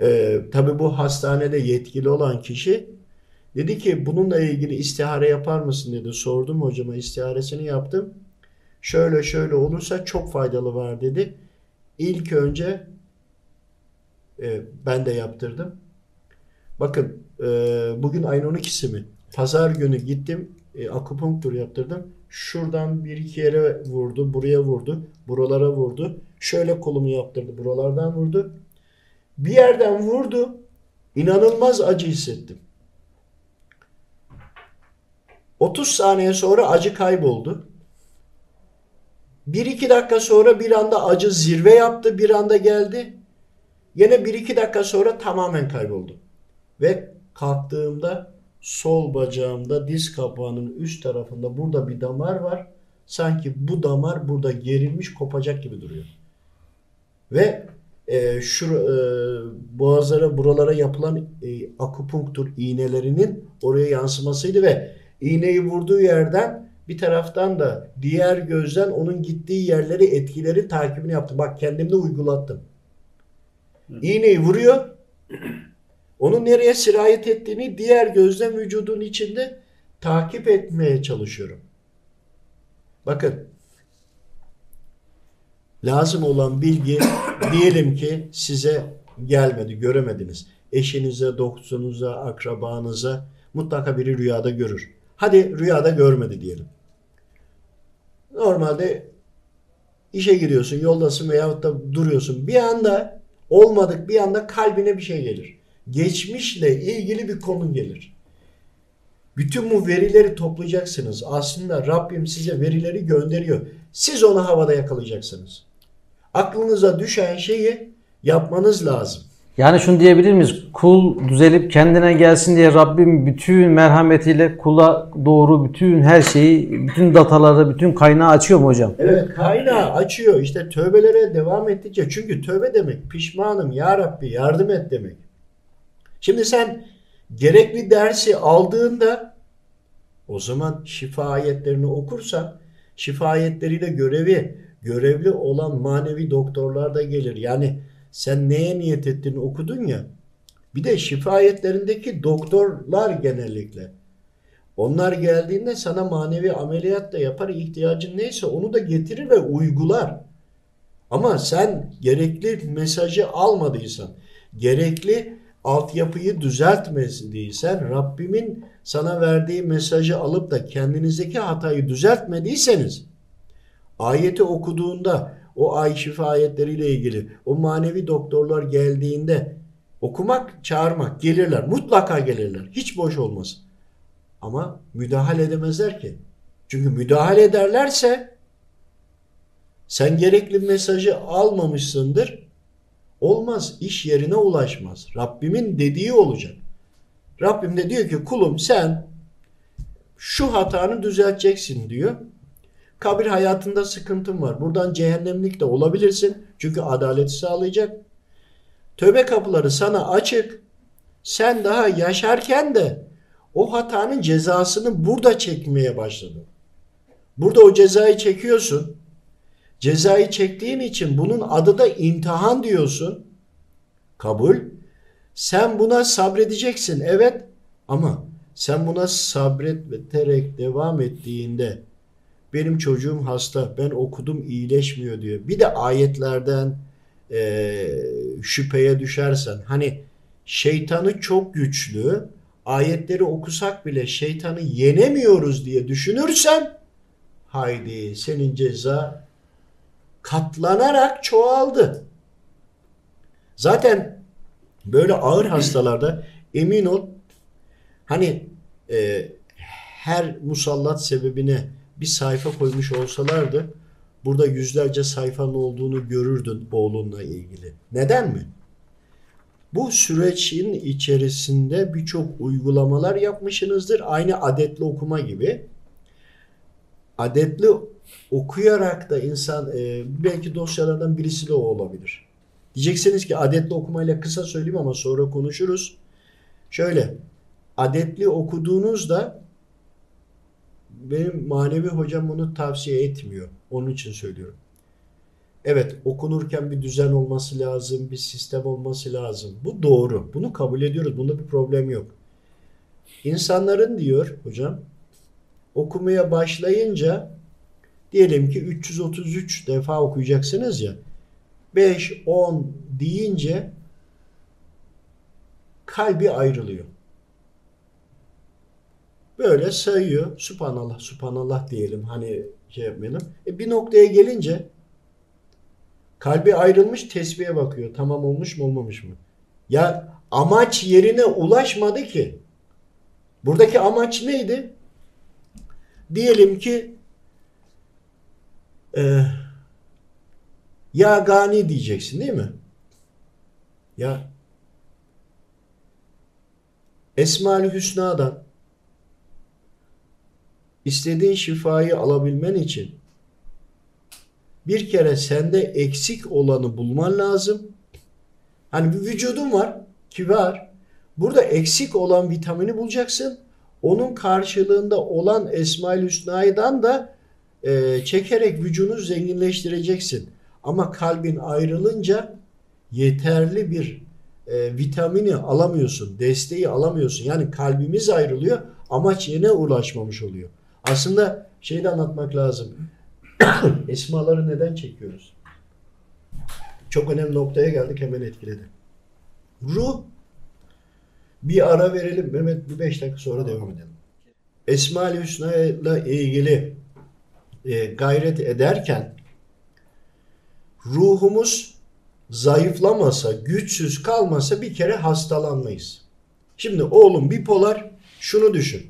Ee, tabii bu hastanede yetkili olan kişi dedi ki bununla ilgili istihare yapar mısın dedi. Sordum hocama istiharesini yaptım. Şöyle şöyle olursa çok faydalı var dedi. İlk önce e, ben de yaptırdım. Bakın e, bugün ayın 12'si mi? Pazar günü gittim e, akupunktur yaptırdım. Şuradan bir iki yere vurdu, buraya vurdu, buralara vurdu. Şöyle kolumu yaptırdı, buralardan vurdu. Bir yerden vurdu. İnanılmaz acı hissettim. 30 saniye sonra acı kayboldu. 1-2 dakika sonra bir anda acı zirve yaptı, bir anda geldi. Yine 1-2 dakika sonra tamamen kayboldu. Ve kalktığımda sol bacağımda diz kapağının üst tarafında burada bir damar var. Sanki bu damar burada gerilmiş kopacak gibi duruyor. Ve e, şu e, boğazlara buralara yapılan e, akupunktur iğnelerinin oraya yansımasıydı ve iğneyi vurduğu yerden bir taraftan da diğer gözden onun gittiği yerleri etkileri takibini yaptım. Bak kendimde uygulattım. İğneyi vuruyor. Onun nereye sirayet ettiğini diğer gözden vücudun içinde takip etmeye çalışıyorum. Bakın lazım olan bilgi diyelim ki size gelmedi, göremediniz. Eşinize, doktorunuza, akrabanıza mutlaka biri rüyada görür. Hadi rüyada görmedi diyelim. Normalde işe giriyorsun, yoldasın veyahut da duruyorsun. Bir anda olmadık bir anda kalbine bir şey gelir. Geçmişle ilgili bir konu gelir. Bütün bu verileri toplayacaksınız. Aslında Rabbim size verileri gönderiyor. Siz onu havada yakalayacaksınız. Aklınıza düşen şeyi yapmanız lazım. Yani şunu diyebilir miyiz? Kul düzelip kendine gelsin diye Rabbim bütün merhametiyle kula doğru bütün her şeyi, bütün dataları, bütün kaynağı açıyor mu hocam? Evet kaynağı açıyor. İşte tövbelere devam ettikçe. Çünkü tövbe demek pişmanım ya Rabbi yardım et demek. Şimdi sen gerekli dersi aldığında o zaman şifa ayetlerini okursan şifa ayetleriyle görevi görevli olan manevi doktorlar da gelir. Yani sen neye niyet ettiğini okudun ya. Bir de şifa ayetlerindeki doktorlar genellikle. Onlar geldiğinde sana manevi ameliyat da yapar. ihtiyacın neyse onu da getirir ve uygular. Ama sen gerekli mesajı almadıysan, gerekli altyapıyı düzeltmediysen, Rabbimin sana verdiği mesajı alıp da kendinizdeki hatayı düzeltmediyseniz, ayeti okuduğunda o ay şifa ayetleriyle ilgili o manevi doktorlar geldiğinde okumak, çağırmak gelirler. Mutlaka gelirler. Hiç boş olmaz. Ama müdahale edemezler ki. Çünkü müdahale ederlerse sen gerekli mesajı almamışsındır. Olmaz. iş yerine ulaşmaz. Rabbimin dediği olacak. Rabbim de diyor ki kulum sen şu hatanı düzelteceksin diyor. Kabir hayatında sıkıntın var. Buradan cehennemlik de olabilirsin. Çünkü adaleti sağlayacak. Tövbe kapıları sana açık. Sen daha yaşarken de o hatanın cezasını burada çekmeye başladın. Burada o cezayı çekiyorsun. Cezayı çektiğin için bunun adı da imtihan diyorsun. Kabul. Sen buna sabredeceksin. Evet ama sen buna sabreterek devam ettiğinde benim çocuğum hasta ben okudum iyileşmiyor diyor. Bir de ayetlerden e, şüpheye düşersen hani şeytanı çok güçlü ayetleri okusak bile şeytanı yenemiyoruz diye düşünürsen haydi senin ceza katlanarak çoğaldı. Zaten böyle ağır hastalarda emin ol hani e, her musallat sebebine bir sayfa koymuş olsalardı burada yüzlerce sayfanın olduğunu görürdün oğlunla ilgili. Neden mi? Bu sürecin içerisinde birçok uygulamalar yapmışsınızdır. Aynı adetli okuma gibi. Adetli okuyarak da insan e, belki dosyalardan birisi de o olabilir. Diyeceksiniz ki adetli okumayla kısa söyleyeyim ama sonra konuşuruz. Şöyle adetli okuduğunuzda benim manevi hocam bunu tavsiye etmiyor. Onun için söylüyorum. Evet okunurken bir düzen olması lazım, bir sistem olması lazım. Bu doğru. Bunu kabul ediyoruz. Bunda bir problem yok. İnsanların diyor hocam okumaya başlayınca diyelim ki 333 defa okuyacaksınız ya 5 10 deyince kalbi ayrılıyor. Böyle sayıyor. Subhanallah, subhanallah diyelim. Hani şey yapmayalım. E bir noktaya gelince kalbi ayrılmış tesbihe bakıyor. Tamam olmuş mu olmamış mı? Ya amaç yerine ulaşmadı ki. Buradaki amaç neydi? Diyelim ki e, ya gani diyeceksin değil mi? Ya Esma-ül Hüsna'dan istediğin şifayı alabilmen için bir kere sende eksik olanı bulman lazım. Hani bir vücudun var ki var. Burada eksik olan vitamini bulacaksın. Onun karşılığında olan Esmaül Hüsna'dan da e, çekerek vücudunu zenginleştireceksin. Ama kalbin ayrılınca yeterli bir e, vitamini alamıyorsun, desteği alamıyorsun. Yani kalbimiz ayrılıyor, amaç yine ulaşmamış oluyor. Aslında şeyi de anlatmak lazım. Esmaları neden çekiyoruz? Çok önemli noktaya geldik hemen etkiledi. Ruh bir ara verelim Mehmet bir beş dakika sonra devam edelim. Esma-ül Hüsna ilgili e, gayret ederken ruhumuz zayıflamasa, güçsüz kalmasa bir kere hastalanmayız. Şimdi oğlum bipolar şunu düşün.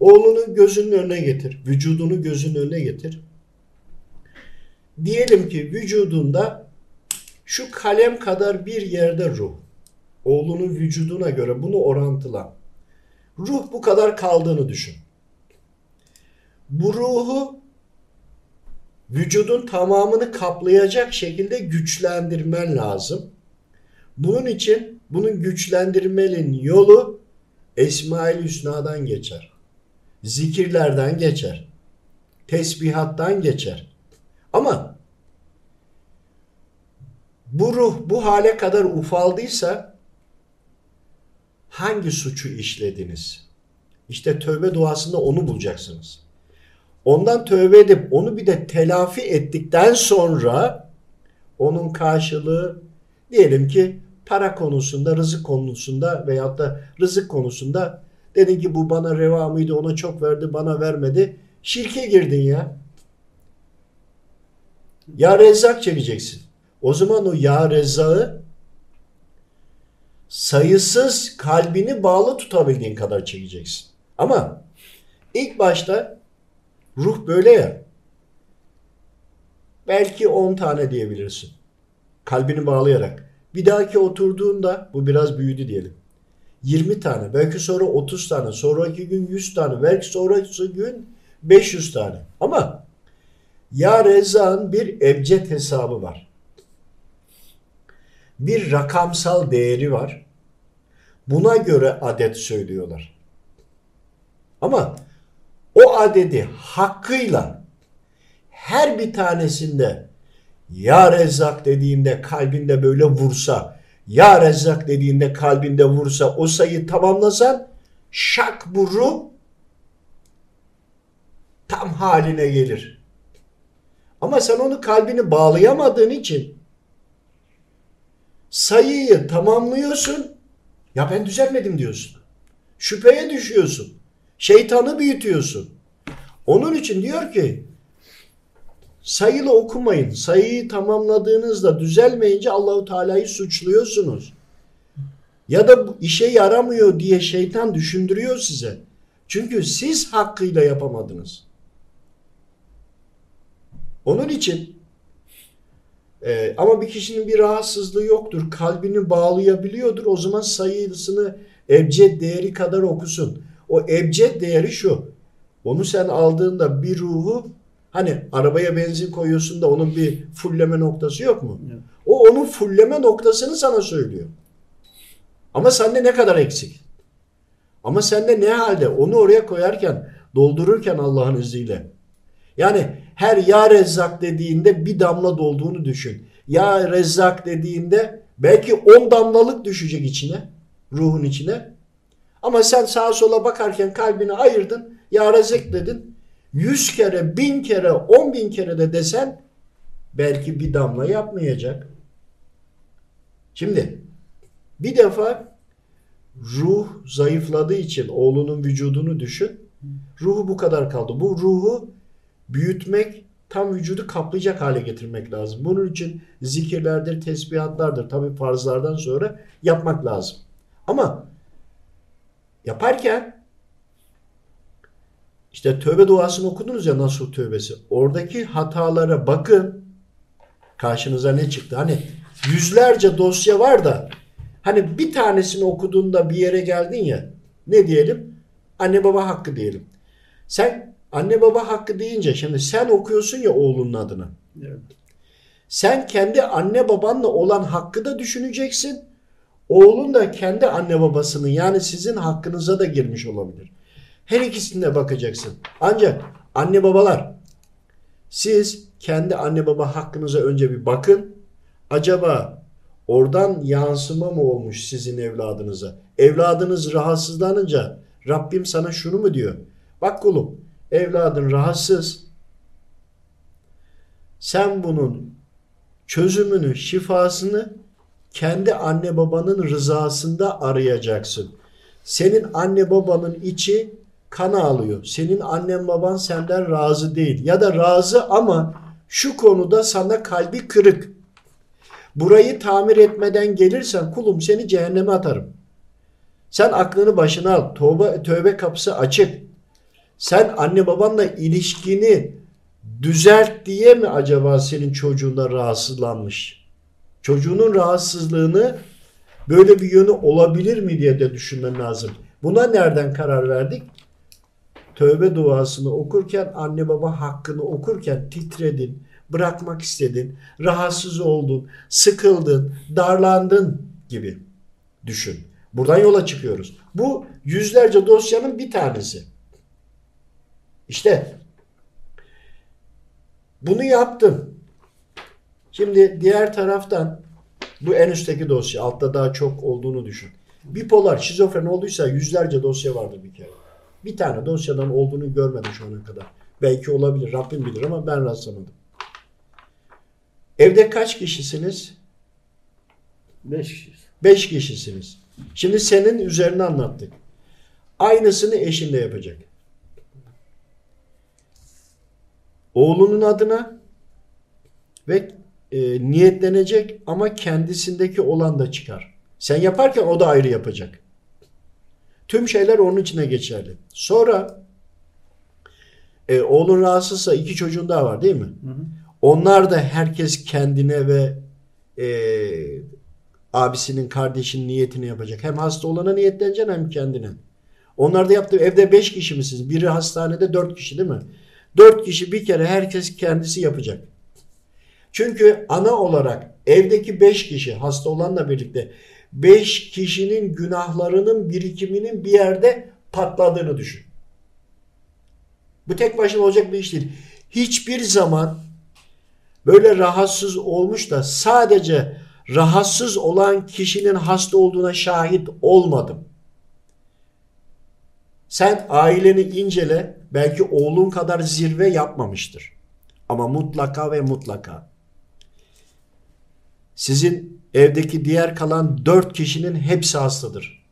Oğlunu gözünün önüne getir. Vücudunu gözünün önüne getir. Diyelim ki vücudunda şu kalem kadar bir yerde ruh. Oğlunun vücuduna göre bunu orantıla. Ruh bu kadar kaldığını düşün. Bu ruhu vücudun tamamını kaplayacak şekilde güçlendirmen lazım. Bunun için bunun güçlendirmenin yolu Esmail Hüsna'dan geçer. Zikirlerden geçer. Tesbihattan geçer. Ama bu ruh bu hale kadar ufaldıysa hangi suçu işlediniz? İşte tövbe duasında onu bulacaksınız. Ondan tövbe edip onu bir de telafi ettikten sonra onun karşılığı diyelim ki para konusunda, rızık konusunda veyahut da rızık konusunda dedin ki bu bana reva mıydı, ona çok verdi, bana vermedi. Şirke girdin ya. Ya rezzak çekeceksin. O zaman o ya rezzağı sayısız kalbini bağlı tutabildiğin kadar çekeceksin. Ama ilk başta ruh böyle ya. Belki 10 tane diyebilirsin. Kalbini bağlayarak. Bir dahaki oturduğunda bu biraz büyüdü diyelim. 20 tane, belki sonra 30 tane, sonraki gün 100 tane, belki sonraki gün 500 tane. Ama ya Rezza'nın bir ebced hesabı var. Bir rakamsal değeri var. Buna göre adet söylüyorlar. Ama adedi hakkıyla her bir tanesinde ya Rezzak dediğinde kalbinde böyle vursa, Ya Rezzak dediğinde kalbinde vursa, o sayı tamamlasan şak bu ruh tam haline gelir. Ama sen onu kalbini bağlayamadığın için sayıyı tamamlıyorsun. Ya ben düzelmedim diyorsun. Şüpheye düşüyorsun. Şeytanı büyütüyorsun. Onun için diyor ki sayılı okumayın. Sayıyı tamamladığınızda düzelmeyince Allahu Teala'yı suçluyorsunuz. Ya da işe yaramıyor diye şeytan düşündürüyor size. Çünkü siz hakkıyla yapamadınız. Onun için e, ama bir kişinin bir rahatsızlığı yoktur. Kalbini bağlayabiliyordur. O zaman sayısını ebced değeri kadar okusun. O ebced değeri şu. Onu sen aldığında bir ruhu hani arabaya benzin koyuyorsun da onun bir fulleme noktası yok mu? Evet. O onun fulleme noktasını sana söylüyor. Ama sende ne kadar eksik? Ama sende ne halde? Onu oraya koyarken, doldururken Allah'ın izniyle. Yani her ya rezzak dediğinde bir damla dolduğunu düşün. Ya rezzak dediğinde belki 10 damlalık düşecek içine, ruhun içine. Ama sen sağa sola bakarken kalbini ayırdın, ya rezzak dedin. 100 kere, 1000 kere, 10 bin kere de desen belki bir damla yapmayacak. Şimdi bir defa ruh zayıfladığı için oğlunun vücudunu düşün. Ruhu bu kadar kaldı. Bu ruhu büyütmek, tam vücudu kaplayacak hale getirmek lazım. Bunun için zikirlerdir, tesbihatlardır. Tabi farzlardan sonra yapmak lazım. Ama yaparken işte tövbe duasını okudunuz ya nasıl tövbesi. Oradaki hatalara bakın. Karşınıza ne çıktı? Hani yüzlerce dosya var da hani bir tanesini okuduğunda bir yere geldin ya ne diyelim? Anne baba hakkı diyelim. Sen anne baba hakkı deyince şimdi sen okuyorsun ya oğlunun adını. Evet. Sen kendi anne babanla olan hakkı da düşüneceksin. Oğlun da kendi anne babasının yani sizin hakkınıza da girmiş olabilir. Her ikisine bakacaksın. Ancak anne babalar siz kendi anne baba hakkınıza önce bir bakın. Acaba oradan yansıma mı olmuş sizin evladınıza? Evladınız rahatsızlanınca Rabbim sana şunu mu diyor? Bak kulum evladın rahatsız. Sen bunun çözümünü, şifasını kendi anne babanın rızasında arayacaksın. Senin anne babanın içi kan ağlıyor. Senin annen baban senden razı değil. Ya da razı ama şu konuda sana kalbi kırık. Burayı tamir etmeden gelirsen kulum seni cehenneme atarım. Sen aklını başına al. Tövbe, tövbe kapısı açık. Sen anne babanla ilişkini düzelt diye mi acaba senin çocuğunda rahatsızlanmış? Çocuğunun rahatsızlığını böyle bir yönü olabilir mi diye de düşünmen lazım. Buna nereden karar verdik? Tövbe duasını okurken anne baba hakkını okurken titredin, bırakmak istedin, rahatsız oldun, sıkıldın, darlandın gibi düşün. Buradan yola çıkıyoruz. Bu yüzlerce dosyanın bir tanesi. İşte bunu yaptın. Şimdi diğer taraftan bu en üstteki dosya. Altta daha çok olduğunu düşün. Bipolar, şizofren olduysa yüzlerce dosya vardır bir kere. Bir tane dosyadan olduğunu görmedim şu ana kadar. Belki olabilir. Rabbim bilir ama ben rastlamadım. Evde kaç kişisiniz? Beş kişiyiz. Beş kişisiniz. Şimdi senin üzerine anlattık. Aynısını eşin de yapacak. Oğlunun adına ve e, niyetlenecek ama kendisindeki olan da çıkar. Sen yaparken o da ayrı yapacak. Tüm şeyler onun içine geçerli. Sonra e, oğlun rahatsızsa iki çocuğun daha var değil mi? Hı hı. Onlar da herkes kendine ve e, abisinin, kardeşinin niyetini yapacak. Hem hasta olana niyetleneceksin hem kendine. Onlar da yaptı. Evde beş kişi misiniz? Biri hastanede dört kişi değil mi? Dört kişi bir kere herkes kendisi yapacak. Çünkü ana olarak evdeki beş kişi hasta olanla birlikte beş kişinin günahlarının birikiminin bir yerde patladığını düşün. Bu tek başına olacak bir iş değil. Hiçbir zaman böyle rahatsız olmuş da sadece rahatsız olan kişinin hasta olduğuna şahit olmadım. Sen aileni incele, belki oğlun kadar zirve yapmamıştır. Ama mutlaka ve mutlaka. Sizin evdeki diğer kalan dört kişinin hepsi hastadır.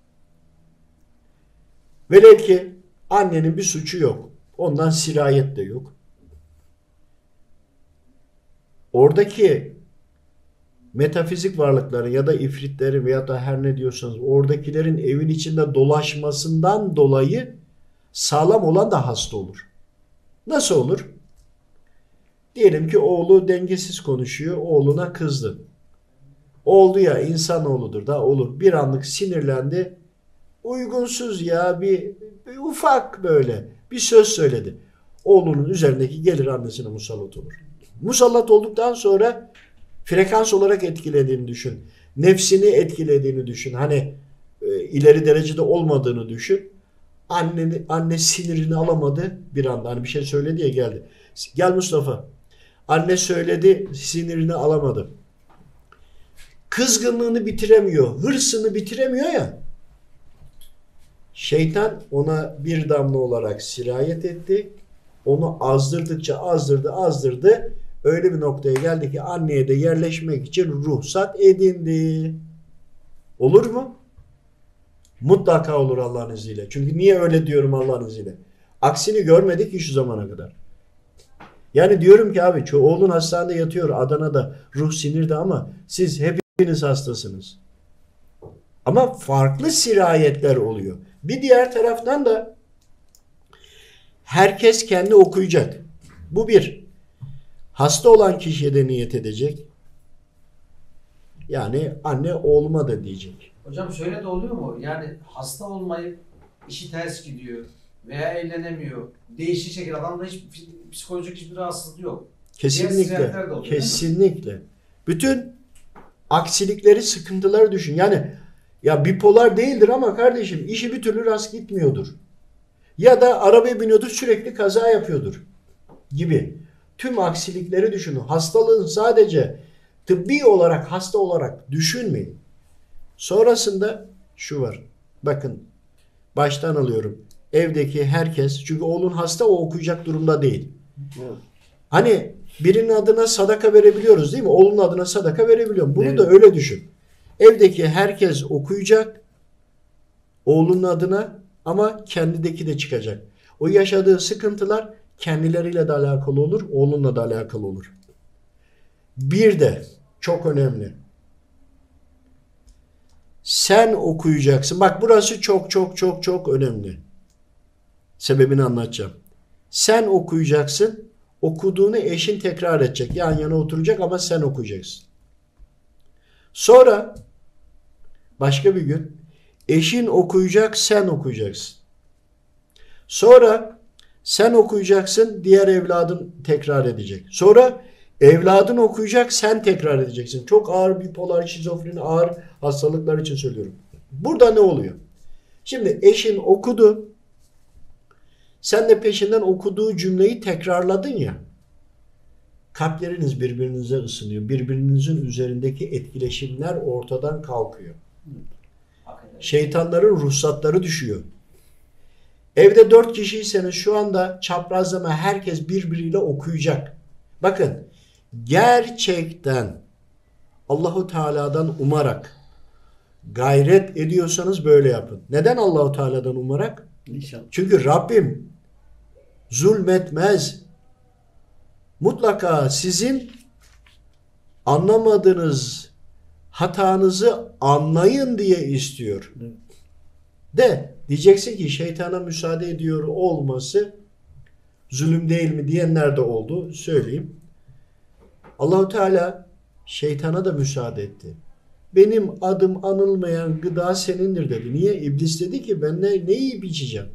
Velev ki annenin bir suçu yok. Ondan sirayet de yok. Oradaki metafizik varlıkların ya da ifritlerin veya da her ne diyorsanız oradakilerin evin içinde dolaşmasından dolayı sağlam olan da hasta olur. Nasıl olur? Diyelim ki oğlu dengesiz konuşuyor, oğluna kızdı. Oldu ya insanoğludur da olur. Bir anlık sinirlendi. Uygunsuz ya bir, bir ufak böyle bir söz söyledi. Oğlunun üzerindeki gelir annesine musallat olur. Musallat olduktan sonra frekans olarak etkilediğini düşün. Nefsini etkilediğini düşün. Hani e, ileri derecede olmadığını düşün. Anneni, anne sinirini alamadı bir anda. Hani bir şey söyledi ya geldi. Gel Mustafa. Anne söyledi sinirini alamadı. Kızgınlığını bitiremiyor. Hırsını bitiremiyor ya. Şeytan ona bir damla olarak sirayet etti. Onu azdırdıkça azdırdı azdırdı. Öyle bir noktaya geldi ki anneye de yerleşmek için ruhsat edindi. Olur mu? Mutlaka olur Allah'ın izniyle. Çünkü niye öyle diyorum Allah'ın izniyle? Aksini görmedik ki şu zamana kadar. Yani diyorum ki abi oğlun hastanede yatıyor Adana'da ruh sinirde ama siz hepiniz hastasınız. Ama farklı sirayetler oluyor. Bir diğer taraftan da herkes kendi okuyacak. Bu bir. Hasta olan kişiye de niyet edecek. Yani anne oğluma da diyecek. Hocam şöyle de oluyor mu? Yani hasta olmayıp işi ters gidiyor veya eğlenemiyor. Değişik şekilde adamda hiç psikolojik hiçbir rahatsızlığı yok. Kesinlikle. oluyor? Kesinlikle. Bütün aksilikleri, sıkıntıları düşün. Yani ya bipolar değildir ama kardeşim işi bir türlü rast gitmiyordur. Ya da arabaya biniyordur sürekli kaza yapıyordur gibi. Tüm aksilikleri düşünün. Hastalığın sadece tıbbi olarak hasta olarak düşünmeyin. Sonrasında şu var. Bakın baştan alıyorum. Evdeki herkes çünkü oğlun hasta o okuyacak durumda değil. Hani birinin adına sadaka verebiliyoruz değil mi? Oğlunun adına sadaka verebiliyorum. Bunu Evet. da öyle düşün. Evdeki herkes okuyacak oğlunun adına ama kendideki de çıkacak. O yaşadığı sıkıntılar kendileriyle de alakalı olur, oğlunla da alakalı olur. Bir de çok önemli. Sen okuyacaksın. Bak burası çok çok çok çok önemli. Sebebini anlatacağım. Sen okuyacaksın. Okuduğunu eşin tekrar edecek. Yan yana oturacak ama sen okuyacaksın. Sonra başka bir gün eşin okuyacak, sen okuyacaksın. Sonra sen okuyacaksın, diğer evladın tekrar edecek. Sonra evladın okuyacak, sen tekrar edeceksin. Çok ağır bipolar, şizofreni, ağır hastalıklar için söylüyorum. Burada ne oluyor? Şimdi eşin okudu, sen de peşinden okuduğu cümleyi tekrarladın ya. Kalpleriniz birbirinize ısınıyor. Birbirinizin üzerindeki etkileşimler ortadan kalkıyor. Şeytanların ruhsatları düşüyor. Evde dört kişiyseniz şu anda çaprazlama herkes birbiriyle okuyacak. Bakın gerçekten Allahu Teala'dan umarak gayret ediyorsanız böyle yapın. Neden Allahu Teala'dan umarak? İnşallah. Çünkü Rabbim zulmetmez. Mutlaka sizin anlamadığınız hatanızı anlayın diye istiyor. Evet. De diyeceksin ki şeytana müsaade ediyor olması zulüm değil mi diyenler de oldu. Söyleyeyim. Allahu Teala şeytana da müsaade etti. Benim adım anılmayan gıda senindir dedi. Niye? İblis dedi ki ben ne, ne yiyip içeceğim?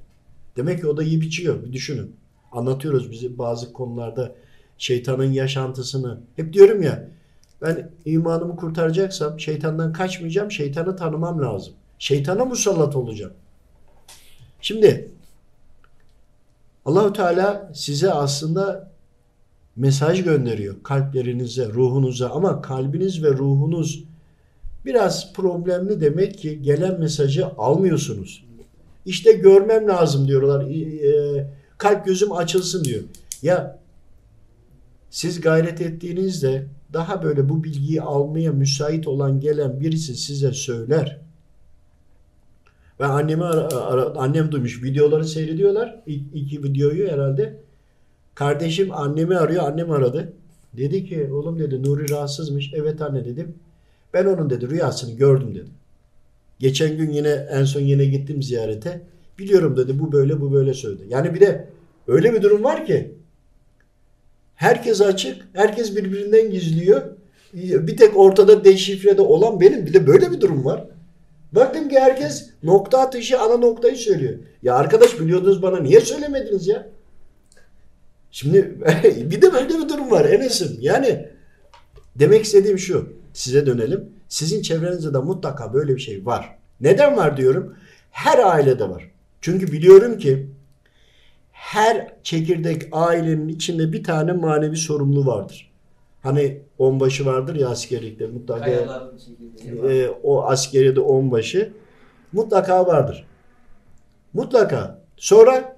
Demek ki o da yiyip içiyor. Bir düşünün. Anlatıyoruz bizi bazı konularda şeytanın yaşantısını. Hep diyorum ya ben imanımı kurtaracaksam şeytandan kaçmayacağım. Şeytanı tanımam lazım. Şeytana musallat olacağım. Şimdi Allahu Teala size aslında mesaj gönderiyor kalplerinize, ruhunuza ama kalbiniz ve ruhunuz biraz problemli demek ki gelen mesajı almıyorsunuz. İşte görmem lazım diyorlar. E, kalp gözüm açılsın diyor. Ya siz gayret ettiğinizde daha böyle bu bilgiyi almaya müsait olan gelen birisi size söyler. Ben annemi annem duymuş. Videoları seyrediyorlar. İlk iki videoyu herhalde. Kardeşim annemi arıyor. Annem aradı. Dedi ki oğlum dedi Nuri rahatsızmış. Evet anne dedim. Ben onun dedi rüyasını gördüm dedi. Geçen gün yine en son yine gittim ziyarete. Biliyorum dedi bu böyle bu böyle söyledi. Yani bir de öyle bir durum var ki herkes açık. Herkes birbirinden gizliyor. Bir tek ortada deşifrede olan benim. Bir de böyle bir durum var. Baktım ki herkes nokta atışı ana noktayı söylüyor. Ya arkadaş biliyordunuz bana niye söylemediniz ya? Şimdi bir de böyle bir durum var Enes'im. Yani demek istediğim şu. Size dönelim. Sizin çevrenizde de mutlaka böyle bir şey var. Neden var diyorum? Her ailede var. Çünkü biliyorum ki her çekirdek ailenin içinde bir tane manevi sorumlu vardır. Hani onbaşı vardır ya askerlikte mutlaka e, o askeriyede onbaşı mutlaka vardır. Mutlaka. Sonra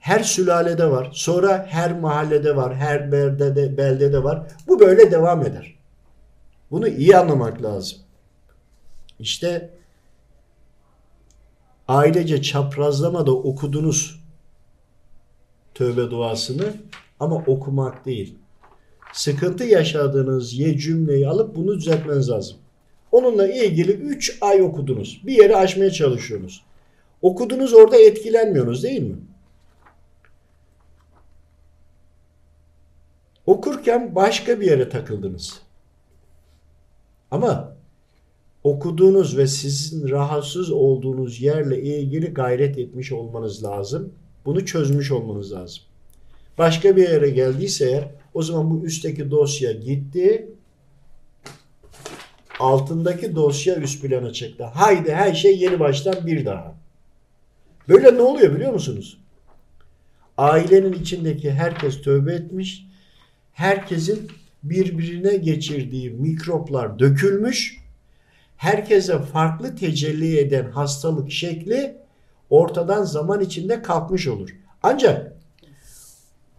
her sülalede var. Sonra her mahallede var. Her beldede, beldede var. Bu böyle devam eder. Bunu iyi anlamak lazım. İşte ailece çaprazlamada okudunuz tövbe duasını ama okumak değil sıkıntı yaşadığınız ye cümleyi alıp bunu düzeltmeniz lazım. Onunla ilgili 3 ay okudunuz. Bir yere aşmaya çalışıyorsunuz. Okudunuz orada etkilenmiyorsunuz değil mi? Okurken başka bir yere takıldınız. Ama okuduğunuz ve sizin rahatsız olduğunuz yerle ilgili gayret etmiş olmanız lazım. Bunu çözmüş olmanız lazım. başka bir yere geldiyse eğer o zaman bu üstteki dosya gitti. Altındaki dosya üst plana çıktı. Haydi her şey yeni baştan bir daha. Böyle ne oluyor biliyor musunuz? Ailenin içindeki herkes tövbe etmiş. Herkesin birbirine geçirdiği mikroplar dökülmüş. Herkese farklı tecelli eden hastalık şekli ortadan zaman içinde kalkmış olur. Ancak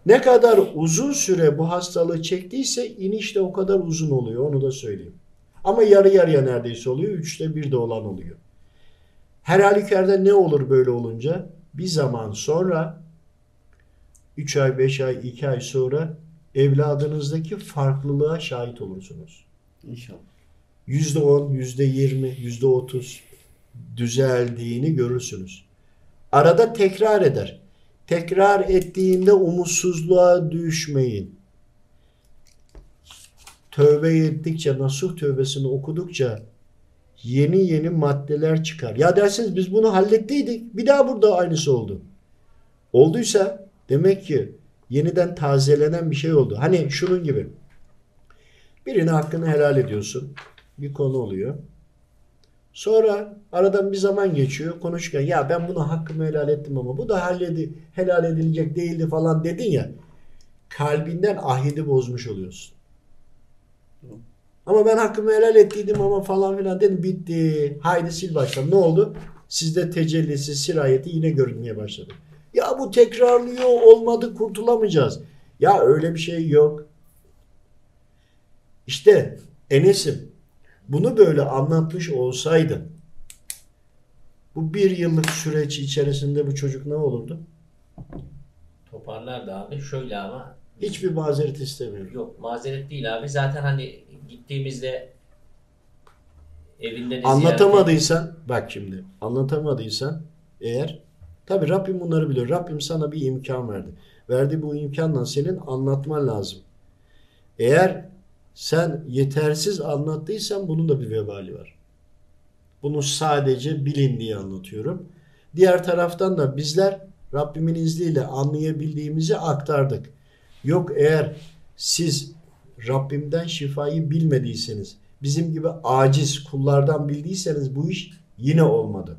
ne kadar uzun süre bu hastalığı çektiyse iniş de o kadar uzun oluyor onu da söyleyeyim. Ama yarı yarıya neredeyse oluyor. Üçte bir de olan oluyor. Her halükarda ne olur böyle olunca? Bir zaman sonra 3 ay, 5 ay, 2 ay sonra evladınızdaki farklılığa şahit olursunuz. İnşallah. %10, %20, %30 düzeldiğini görürsünüz. Arada tekrar eder. Tekrar ettiğinde umutsuzluğa düşmeyin. Tövbe ettikçe, nasuh tövbesini okudukça yeni yeni maddeler çıkar. Ya dersiniz biz bunu hallettiydik. Bir daha burada aynısı oldu. Olduysa demek ki yeniden tazelenen bir şey oldu. Hani şunun gibi. Birine hakkını helal ediyorsun. Bir konu oluyor. Sonra aradan bir zaman geçiyor konuşurken ya ben bunu hakkımı helal ettim ama bu da halledi, helal edilecek değildi falan dedin ya kalbinden ahidi bozmuş oluyorsun. Ama ben hakkımı helal ettiydim ama falan filan dedim bitti. Haydi sil baştan. Ne oldu? Sizde tecellisi, sirayeti yine görünmeye başladı. Ya bu tekrarlıyor olmadı kurtulamayacağız. Ya öyle bir şey yok. İşte Enes'im bunu böyle anlatmış olsaydın bu bir yıllık süreç içerisinde bu çocuk ne olurdu? Toparlardı abi. Şöyle ama Hiçbir mazeret istemiyorum. yok mazeret değil abi. Zaten hani gittiğimizde evinde de Anlatamadıysan bak şimdi anlatamadıysan eğer tabi Rabbim bunları biliyor. Rabbim sana bir imkan verdi. Verdiği bu imkanla senin anlatman lazım. Eğer sen yetersiz anlattıysan bunun da bir vebali var. Bunu sadece bilin diye anlatıyorum. Diğer taraftan da bizler Rabbimin izniyle anlayabildiğimizi aktardık. Yok eğer siz Rabbimden şifayı bilmediyseniz, bizim gibi aciz kullardan bildiyseniz bu iş yine olmadı.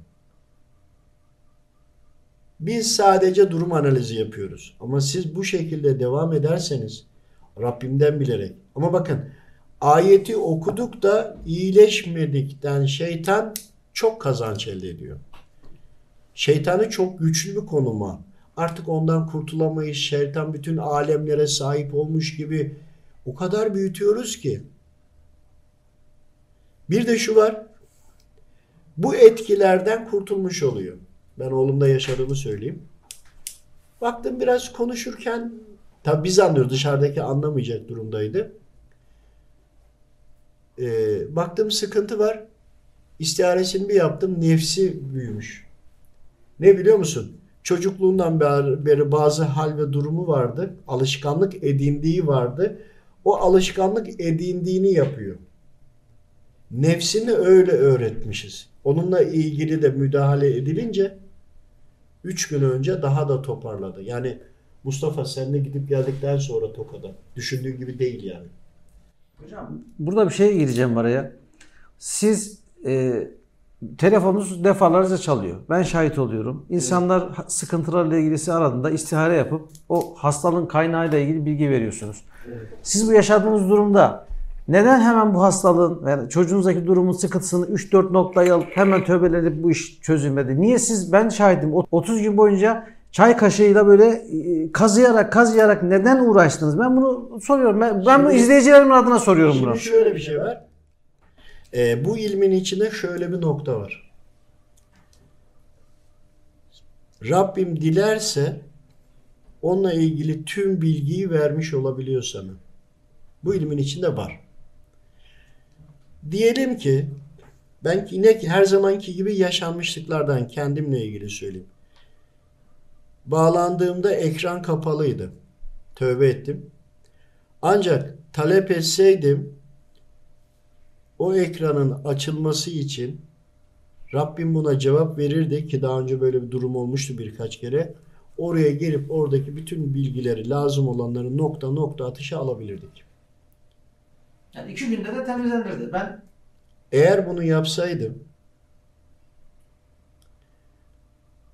Biz sadece durum analizi yapıyoruz. Ama siz bu şekilde devam ederseniz Rabbimden bilerek. Ama bakın ayeti okuduk da iyileşmedikten şeytan çok kazanç elde ediyor. Şeytanı çok güçlü bir konuma. Artık ondan kurtulamayız. Şeytan bütün alemlere sahip olmuş gibi o kadar büyütüyoruz ki. Bir de şu var. Bu etkilerden kurtulmuş oluyor. Ben oğlumda yaşadığımı söyleyeyim. Baktım biraz konuşurken tabi biz anlıyoruz dışarıdaki anlamayacak durumdaydı. Ee, baktım sıkıntı var. İstiharesini bir yaptım. Nefsi büyümüş. Ne biliyor musun? Çocukluğundan beri bazı hal ve durumu vardı. Alışkanlık edindiği vardı. O alışkanlık edindiğini yapıyor. Nefsini öyle öğretmişiz. Onunla ilgili de müdahale edilince üç gün önce daha da toparladı. Yani Mustafa sen de gidip geldikten sonra Toka'da. Düşündüğü gibi değil yani. Hocam burada bir şey gireceğim araya. Siz e, telefonunuz defalarca çalıyor. Ben şahit oluyorum. İnsanlar ha- sıkıntılarla ilgilisi aradığında istihare yapıp o hastalığın kaynağıyla ilgili bilgi veriyorsunuz. Siz bu yaşadığınız durumda neden hemen bu hastalığın yani çocuğunuzdaki durumun sıkıntısını 3-4 noktayı alıp hemen tövbelenip bu iş çözülmedi? Niye siz ben şahidim o- 30 gün boyunca çay kaşığıyla böyle e, kazıyarak kazıyarak neden uğraştınız? Ben bunu soruyorum. Ben, ben bu Şimdi- izleyicilerimin adına soruyorum bunu. Şimdi şöyle bir şey var. Ee, bu ilmin içinde şöyle bir nokta var. Rabbim dilerse onunla ilgili tüm bilgiyi vermiş olabiliyor sana. Bu ilmin içinde var. Diyelim ki ben yine her zamanki gibi yaşanmışlıklardan kendimle ilgili söyleyeyim. Bağlandığımda ekran kapalıydı. Tövbe ettim. Ancak talep etseydim o ekranın açılması için Rabbim buna cevap verirdi ki daha önce böyle bir durum olmuştu birkaç kere. oraya gelip oradaki bütün bilgileri lazım olanları nokta nokta atışa alabilirdik. Yani iki günde de temizlenirdi. Ben Eğer bunu yapsaydım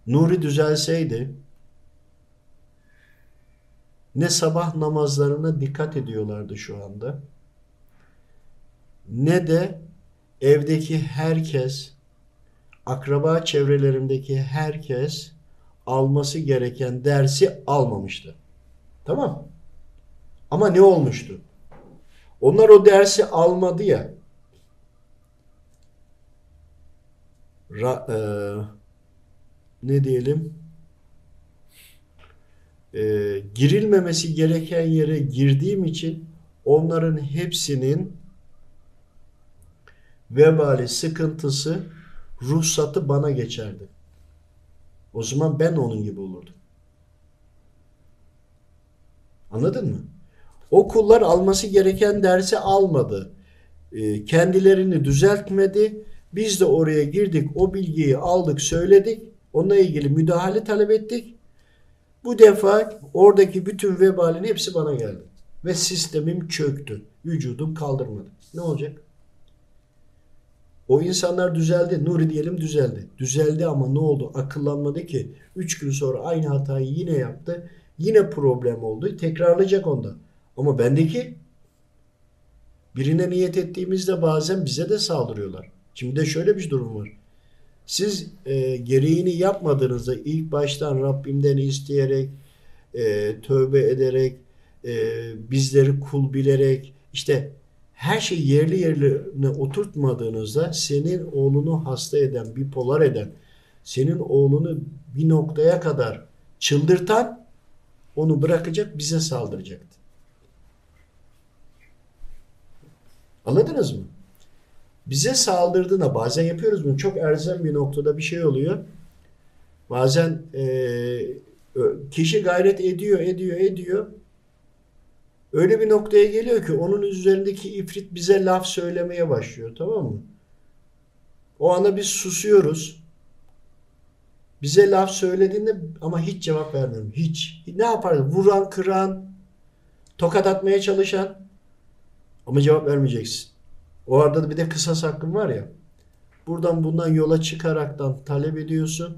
Nuri düzelseydi ne sabah namazlarına dikkat ediyorlardı şu anda ne de evdeki herkes akraba çevrelerindeki herkes alması gereken dersi almamıştı. Tamam. Ama ne olmuştu? Onlar o dersi almadı ya. Ra, e, ne diyelim? E, girilmemesi gereken yere girdiğim için onların hepsinin vebali sıkıntısı ruhsatı bana geçerdi. O zaman ben onun gibi olurdum. Anladın mı? O kullar alması gereken dersi almadı. E, kendilerini düzeltmedi. Biz de oraya girdik, o bilgiyi aldık, söyledik. Onunla ilgili müdahale talep ettik. Bu defa oradaki bütün vebalin hepsi bana geldi. Ve sistemim çöktü. Vücudum kaldırmadı. Ne olacak? O insanlar düzeldi. Nuri diyelim düzeldi. Düzeldi ama ne oldu? Akıllanmadı ki. Üç gün sonra aynı hatayı yine yaptı. Yine problem oldu. Tekrarlayacak onda. Ama bendeki birine niyet ettiğimizde bazen bize de saldırıyorlar. Şimdi de şöyle bir durum var. Siz e, gereğini yapmadığınızda ilk baştan Rabbimden isteyerek, e, tövbe ederek, e, bizleri kul bilerek, işte her şeyi yerli yerine oturtmadığınızda senin oğlunu hasta eden, bipolar eden, senin oğlunu bir noktaya kadar çıldırtan onu bırakacak bize saldıracaktı. Anladınız mı? Bize saldırdığında bazen yapıyoruz bunu. Çok erzem bir noktada bir şey oluyor. Bazen e, kişi gayret ediyor, ediyor, ediyor. Öyle bir noktaya geliyor ki onun üzerindeki ifrit bize laf söylemeye başlıyor. Tamam mı? O anda biz susuyoruz. Bize laf söylediğinde ama hiç cevap vermiyorum. Hiç. Ne yapar? Vuran, kıran, tokat atmaya çalışan ama cevap vermeyeceksin. O arada da bir de kısas hakkın var ya. Buradan bundan yola çıkaraktan talep ediyorsun.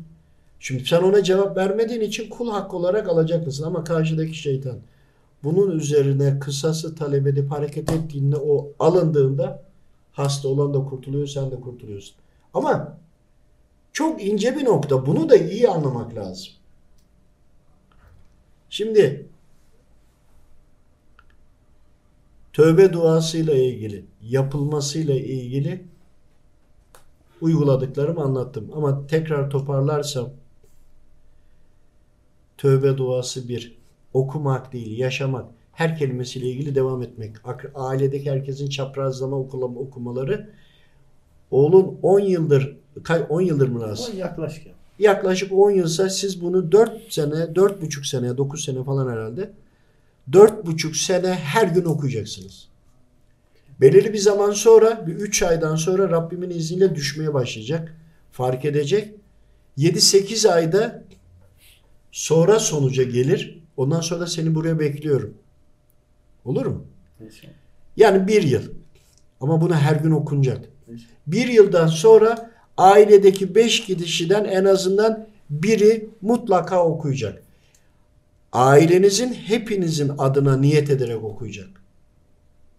Şimdi sen ona cevap vermediğin için kul hakkı olarak alacak mısın? Ama karşıdaki şeytan bunun üzerine kısası talep edip hareket ettiğinde o alındığında hasta olan da kurtuluyor sen de kurtuluyorsun. Ama çok ince bir nokta. Bunu da iyi anlamak lazım. Şimdi tövbe duasıyla ilgili, yapılmasıyla ilgili uyguladıklarımı anlattım. Ama tekrar toparlarsam tövbe duası bir, okumak değil, yaşamak. Her kelimesiyle ilgili devam etmek. Ailedeki herkesin çaprazlama okulama, okumaları. Oğlun 10 yıldır 10 yıldır mı lazım? Yaklaşık. Yaklaşık 10 yılsa siz bunu 4 sene, 4,5 sene, 9 sene falan herhalde. 4,5 sene her gün okuyacaksınız. Belirli bir zaman sonra, bir 3 aydan sonra Rabbimin izniyle düşmeye başlayacak. Fark edecek. 7-8 ayda sonra sonuca gelir. Ondan sonra da seni buraya bekliyorum. Olur mu? Yani bir yıl. Ama bunu her gün okunacak. Bir yıldan sonra ailedeki beş kişiden en azından biri mutlaka okuyacak. Ailenizin hepinizin adına niyet ederek okuyacak.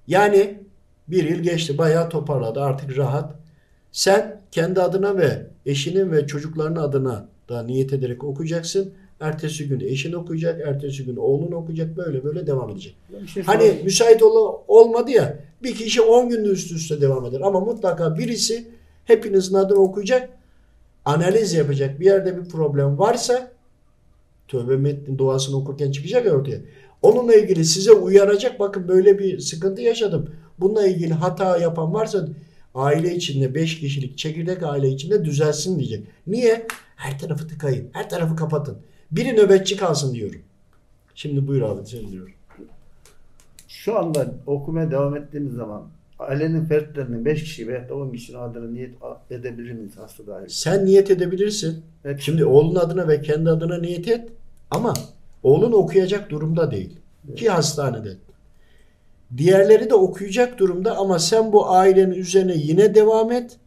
Yani bir yıl geçti bayağı toparladı artık rahat. Sen kendi adına ve eşinin ve çocukların adına da niyet ederek okuyacaksın. Ertesi gün eşin okuyacak, ertesi gün oğlun okuyacak böyle böyle devam edecek. Şey hani müsait ol olmadı ya bir kişi 10 gün üst üste devam eder ama mutlaka birisi hepinizin adını okuyacak, analiz yapacak. Bir yerde bir problem varsa tövbe metnin duasını okurken çıkacak ya ortaya. Onunla ilgili size uyaracak bakın böyle bir sıkıntı yaşadım. Bununla ilgili hata yapan varsa aile içinde 5 kişilik çekirdek aile içinde düzelsin diyecek. Niye? Her tarafı tıkayın. Her tarafı kapatın. Biri nöbetçi kalsın diyorum. Şimdi buyur abi sen diyor. Şu anda okumaya devam ettiğimiz zaman ailenin fertlerinin 5 kişi veya da 10 kişinin adına niyet edebilir miyiz hasta dahil? Sen niyet edebilirsin. Evet. Şimdi oğlun adına ve kendi adına niyet et. Ama oğlun okuyacak durumda değil. Ki hastanede. Diğerleri de okuyacak durumda ama sen bu ailenin üzerine yine devam et.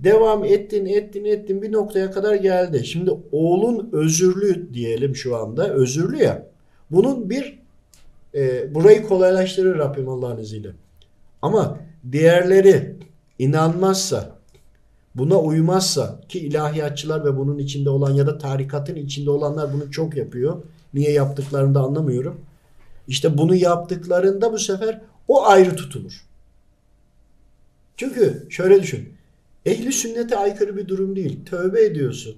Devam ettin, ettin, ettin bir noktaya kadar geldi. Şimdi oğlun özürlü diyelim şu anda. Özürlü ya. Bunun bir e, burayı kolaylaştırır Rabbim Allah'ın izniyle. Ama diğerleri inanmazsa, buna uymazsa ki ilahiyatçılar ve bunun içinde olan ya da tarikatın içinde olanlar bunu çok yapıyor. Niye yaptıklarını da anlamıyorum. İşte bunu yaptıklarında bu sefer o ayrı tutulur. Çünkü şöyle düşün. Ehli sünnete aykırı bir durum değil. Tövbe ediyorsun.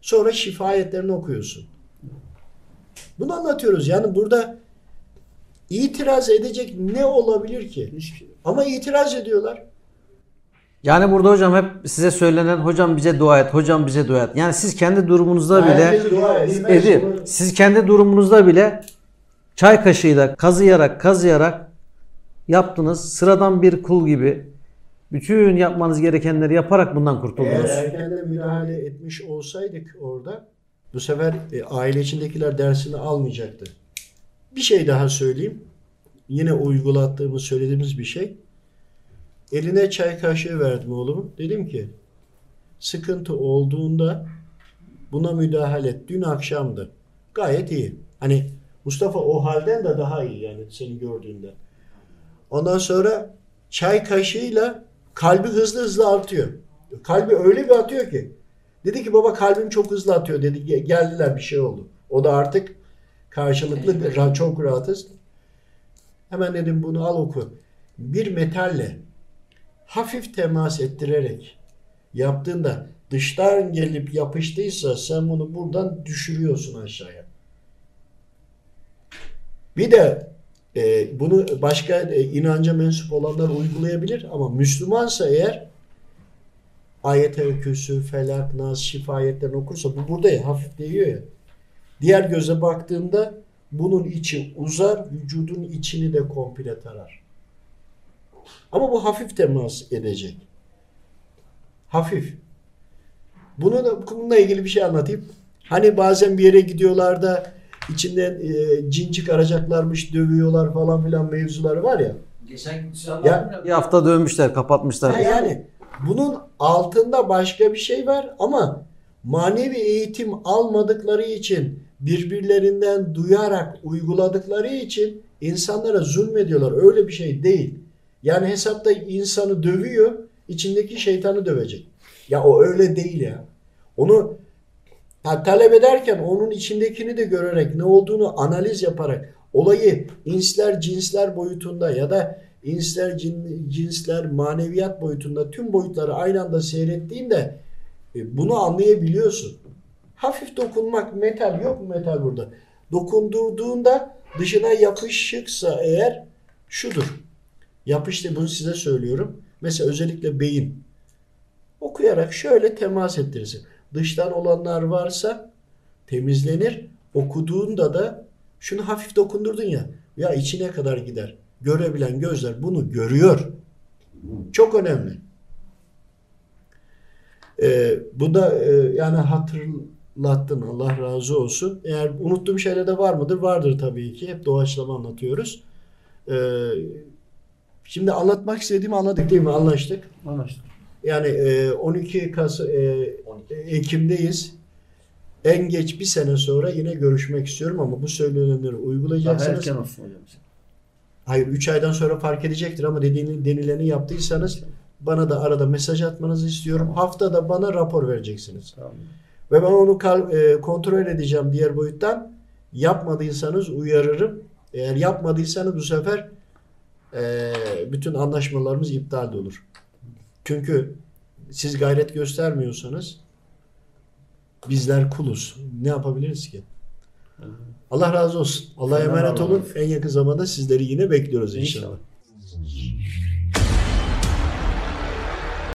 Sonra şifayetlerini okuyorsun. Bunu anlatıyoruz. Yani burada itiraz edecek ne olabilir ki? Şey. Ama itiraz ediyorlar. Yani burada hocam hep size söylenen hocam bize dua et, hocam bize dua et. Yani siz kendi durumunuzda bile Herkes dua etmez. Edi, siz kendi durumunuzda bile çay kaşığıyla kazıyarak kazıyarak yaptınız. Sıradan bir kul gibi bütün yapmanız gerekenleri yaparak bundan Eğer kurtuldunuz. erkenden müdahale etmiş olsaydık orada bu sefer e, aile içindekiler dersini almayacaktı. Bir şey daha söyleyeyim. Yine uygulattığımız, söylediğimiz bir şey. Eline çay kaşığı verdim oğlumun. Dedim ki sıkıntı olduğunda buna müdahale et. Dün akşamdı. Gayet iyi. Hani Mustafa o halden de daha iyi yani seni gördüğünde. Ondan sonra çay kaşığıyla kalbi hızlı hızlı artıyor. Kalbi öyle bir atıyor ki. Dedi ki baba kalbim çok hızlı atıyor dedi. Ge- Geldiler bir şey oldu. O da artık karşılıklı ra- çok rahatız. Hemen dedim bunu al oku. Bir metalle hafif temas ettirerek yaptığında dıştan gelip yapıştıysa sen bunu buradan düşürüyorsun aşağıya. Bir de e, bunu başka e, inanca mensup olanlar uygulayabilir ama Müslümansa eğer ayet-el kürsü, felak, nas, şifayetlerini okursa bu burada ya hafif değiyor ya. Diğer göze baktığında bunun içi uzar, vücudun içini de komple tarar. Ama bu hafif temas edecek. Hafif. Bunu da bununla ilgili bir şey anlatayım. Hani bazen bir yere gidiyorlar da içinden e, cin çıkaracaklarmış, dövüyorlar falan filan mevzuları var ya. Geçen gün Ya- Bir hafta dövmüşler, kapatmışlar. Ha yani bunun altında başka bir şey var ama manevi eğitim almadıkları için birbirlerinden duyarak uyguladıkları için insanlara zulmediyorlar. Öyle bir şey değil. Yani hesapta insanı dövüyor, içindeki şeytanı dövecek. Ya o öyle değil ya. Onu talep ederken onun içindekini de görerek ne olduğunu analiz yaparak olayı insler cinsler boyutunda ya da insler cin, cinsler maneviyat boyutunda tüm boyutları aynı anda seyrettiğinde e, bunu anlayabiliyorsun. Hafif dokunmak metal yok mu metal burada? Dokundurduğunda dışına yapışıksa eğer şudur. Yapıştı bunu size söylüyorum. Mesela özellikle beyin. Okuyarak şöyle temas ettirirsin. Dıştan olanlar varsa temizlenir. Okuduğunda da şunu hafif dokundurdun ya. Ya içine kadar gider. Görebilen gözler bunu görüyor. Çok önemli. Ee, bu da e, yani hatırlattın Allah razı olsun. Eğer unuttuğum şeyler de var mıdır? Vardır tabii ki. Hep doğaçlama anlatıyoruz. Ee, şimdi anlatmak istediğimi anladık değil mi? Anlaştık. Anlaştık. Yani e, 12 Kasım e, Ekim'deyiz. En geç bir sene sonra yine görüşmek istiyorum ama bu söylenenleri Daha uygulayacaksınız. erken olsun hocam. Hayır 3 aydan sonra fark edecektir ama dediğini denileni yaptıysanız bana da arada mesaj atmanızı istiyorum. Haftada bana rapor vereceksiniz. Tamam. Ve ben onu kal- e, kontrol edeceğim diğer boyuttan. Yapmadıysanız uyarırım. Eğer yapmadıysanız bu sefer e, bütün anlaşmalarımız iptal de olur. Çünkü siz gayret göstermiyorsanız bizler kuluz. Ne yapabiliriz ki? Allah razı olsun. Allah'a Allah emanet olun. En yakın zamanda sizleri yine bekliyoruz inşallah. İnşallah.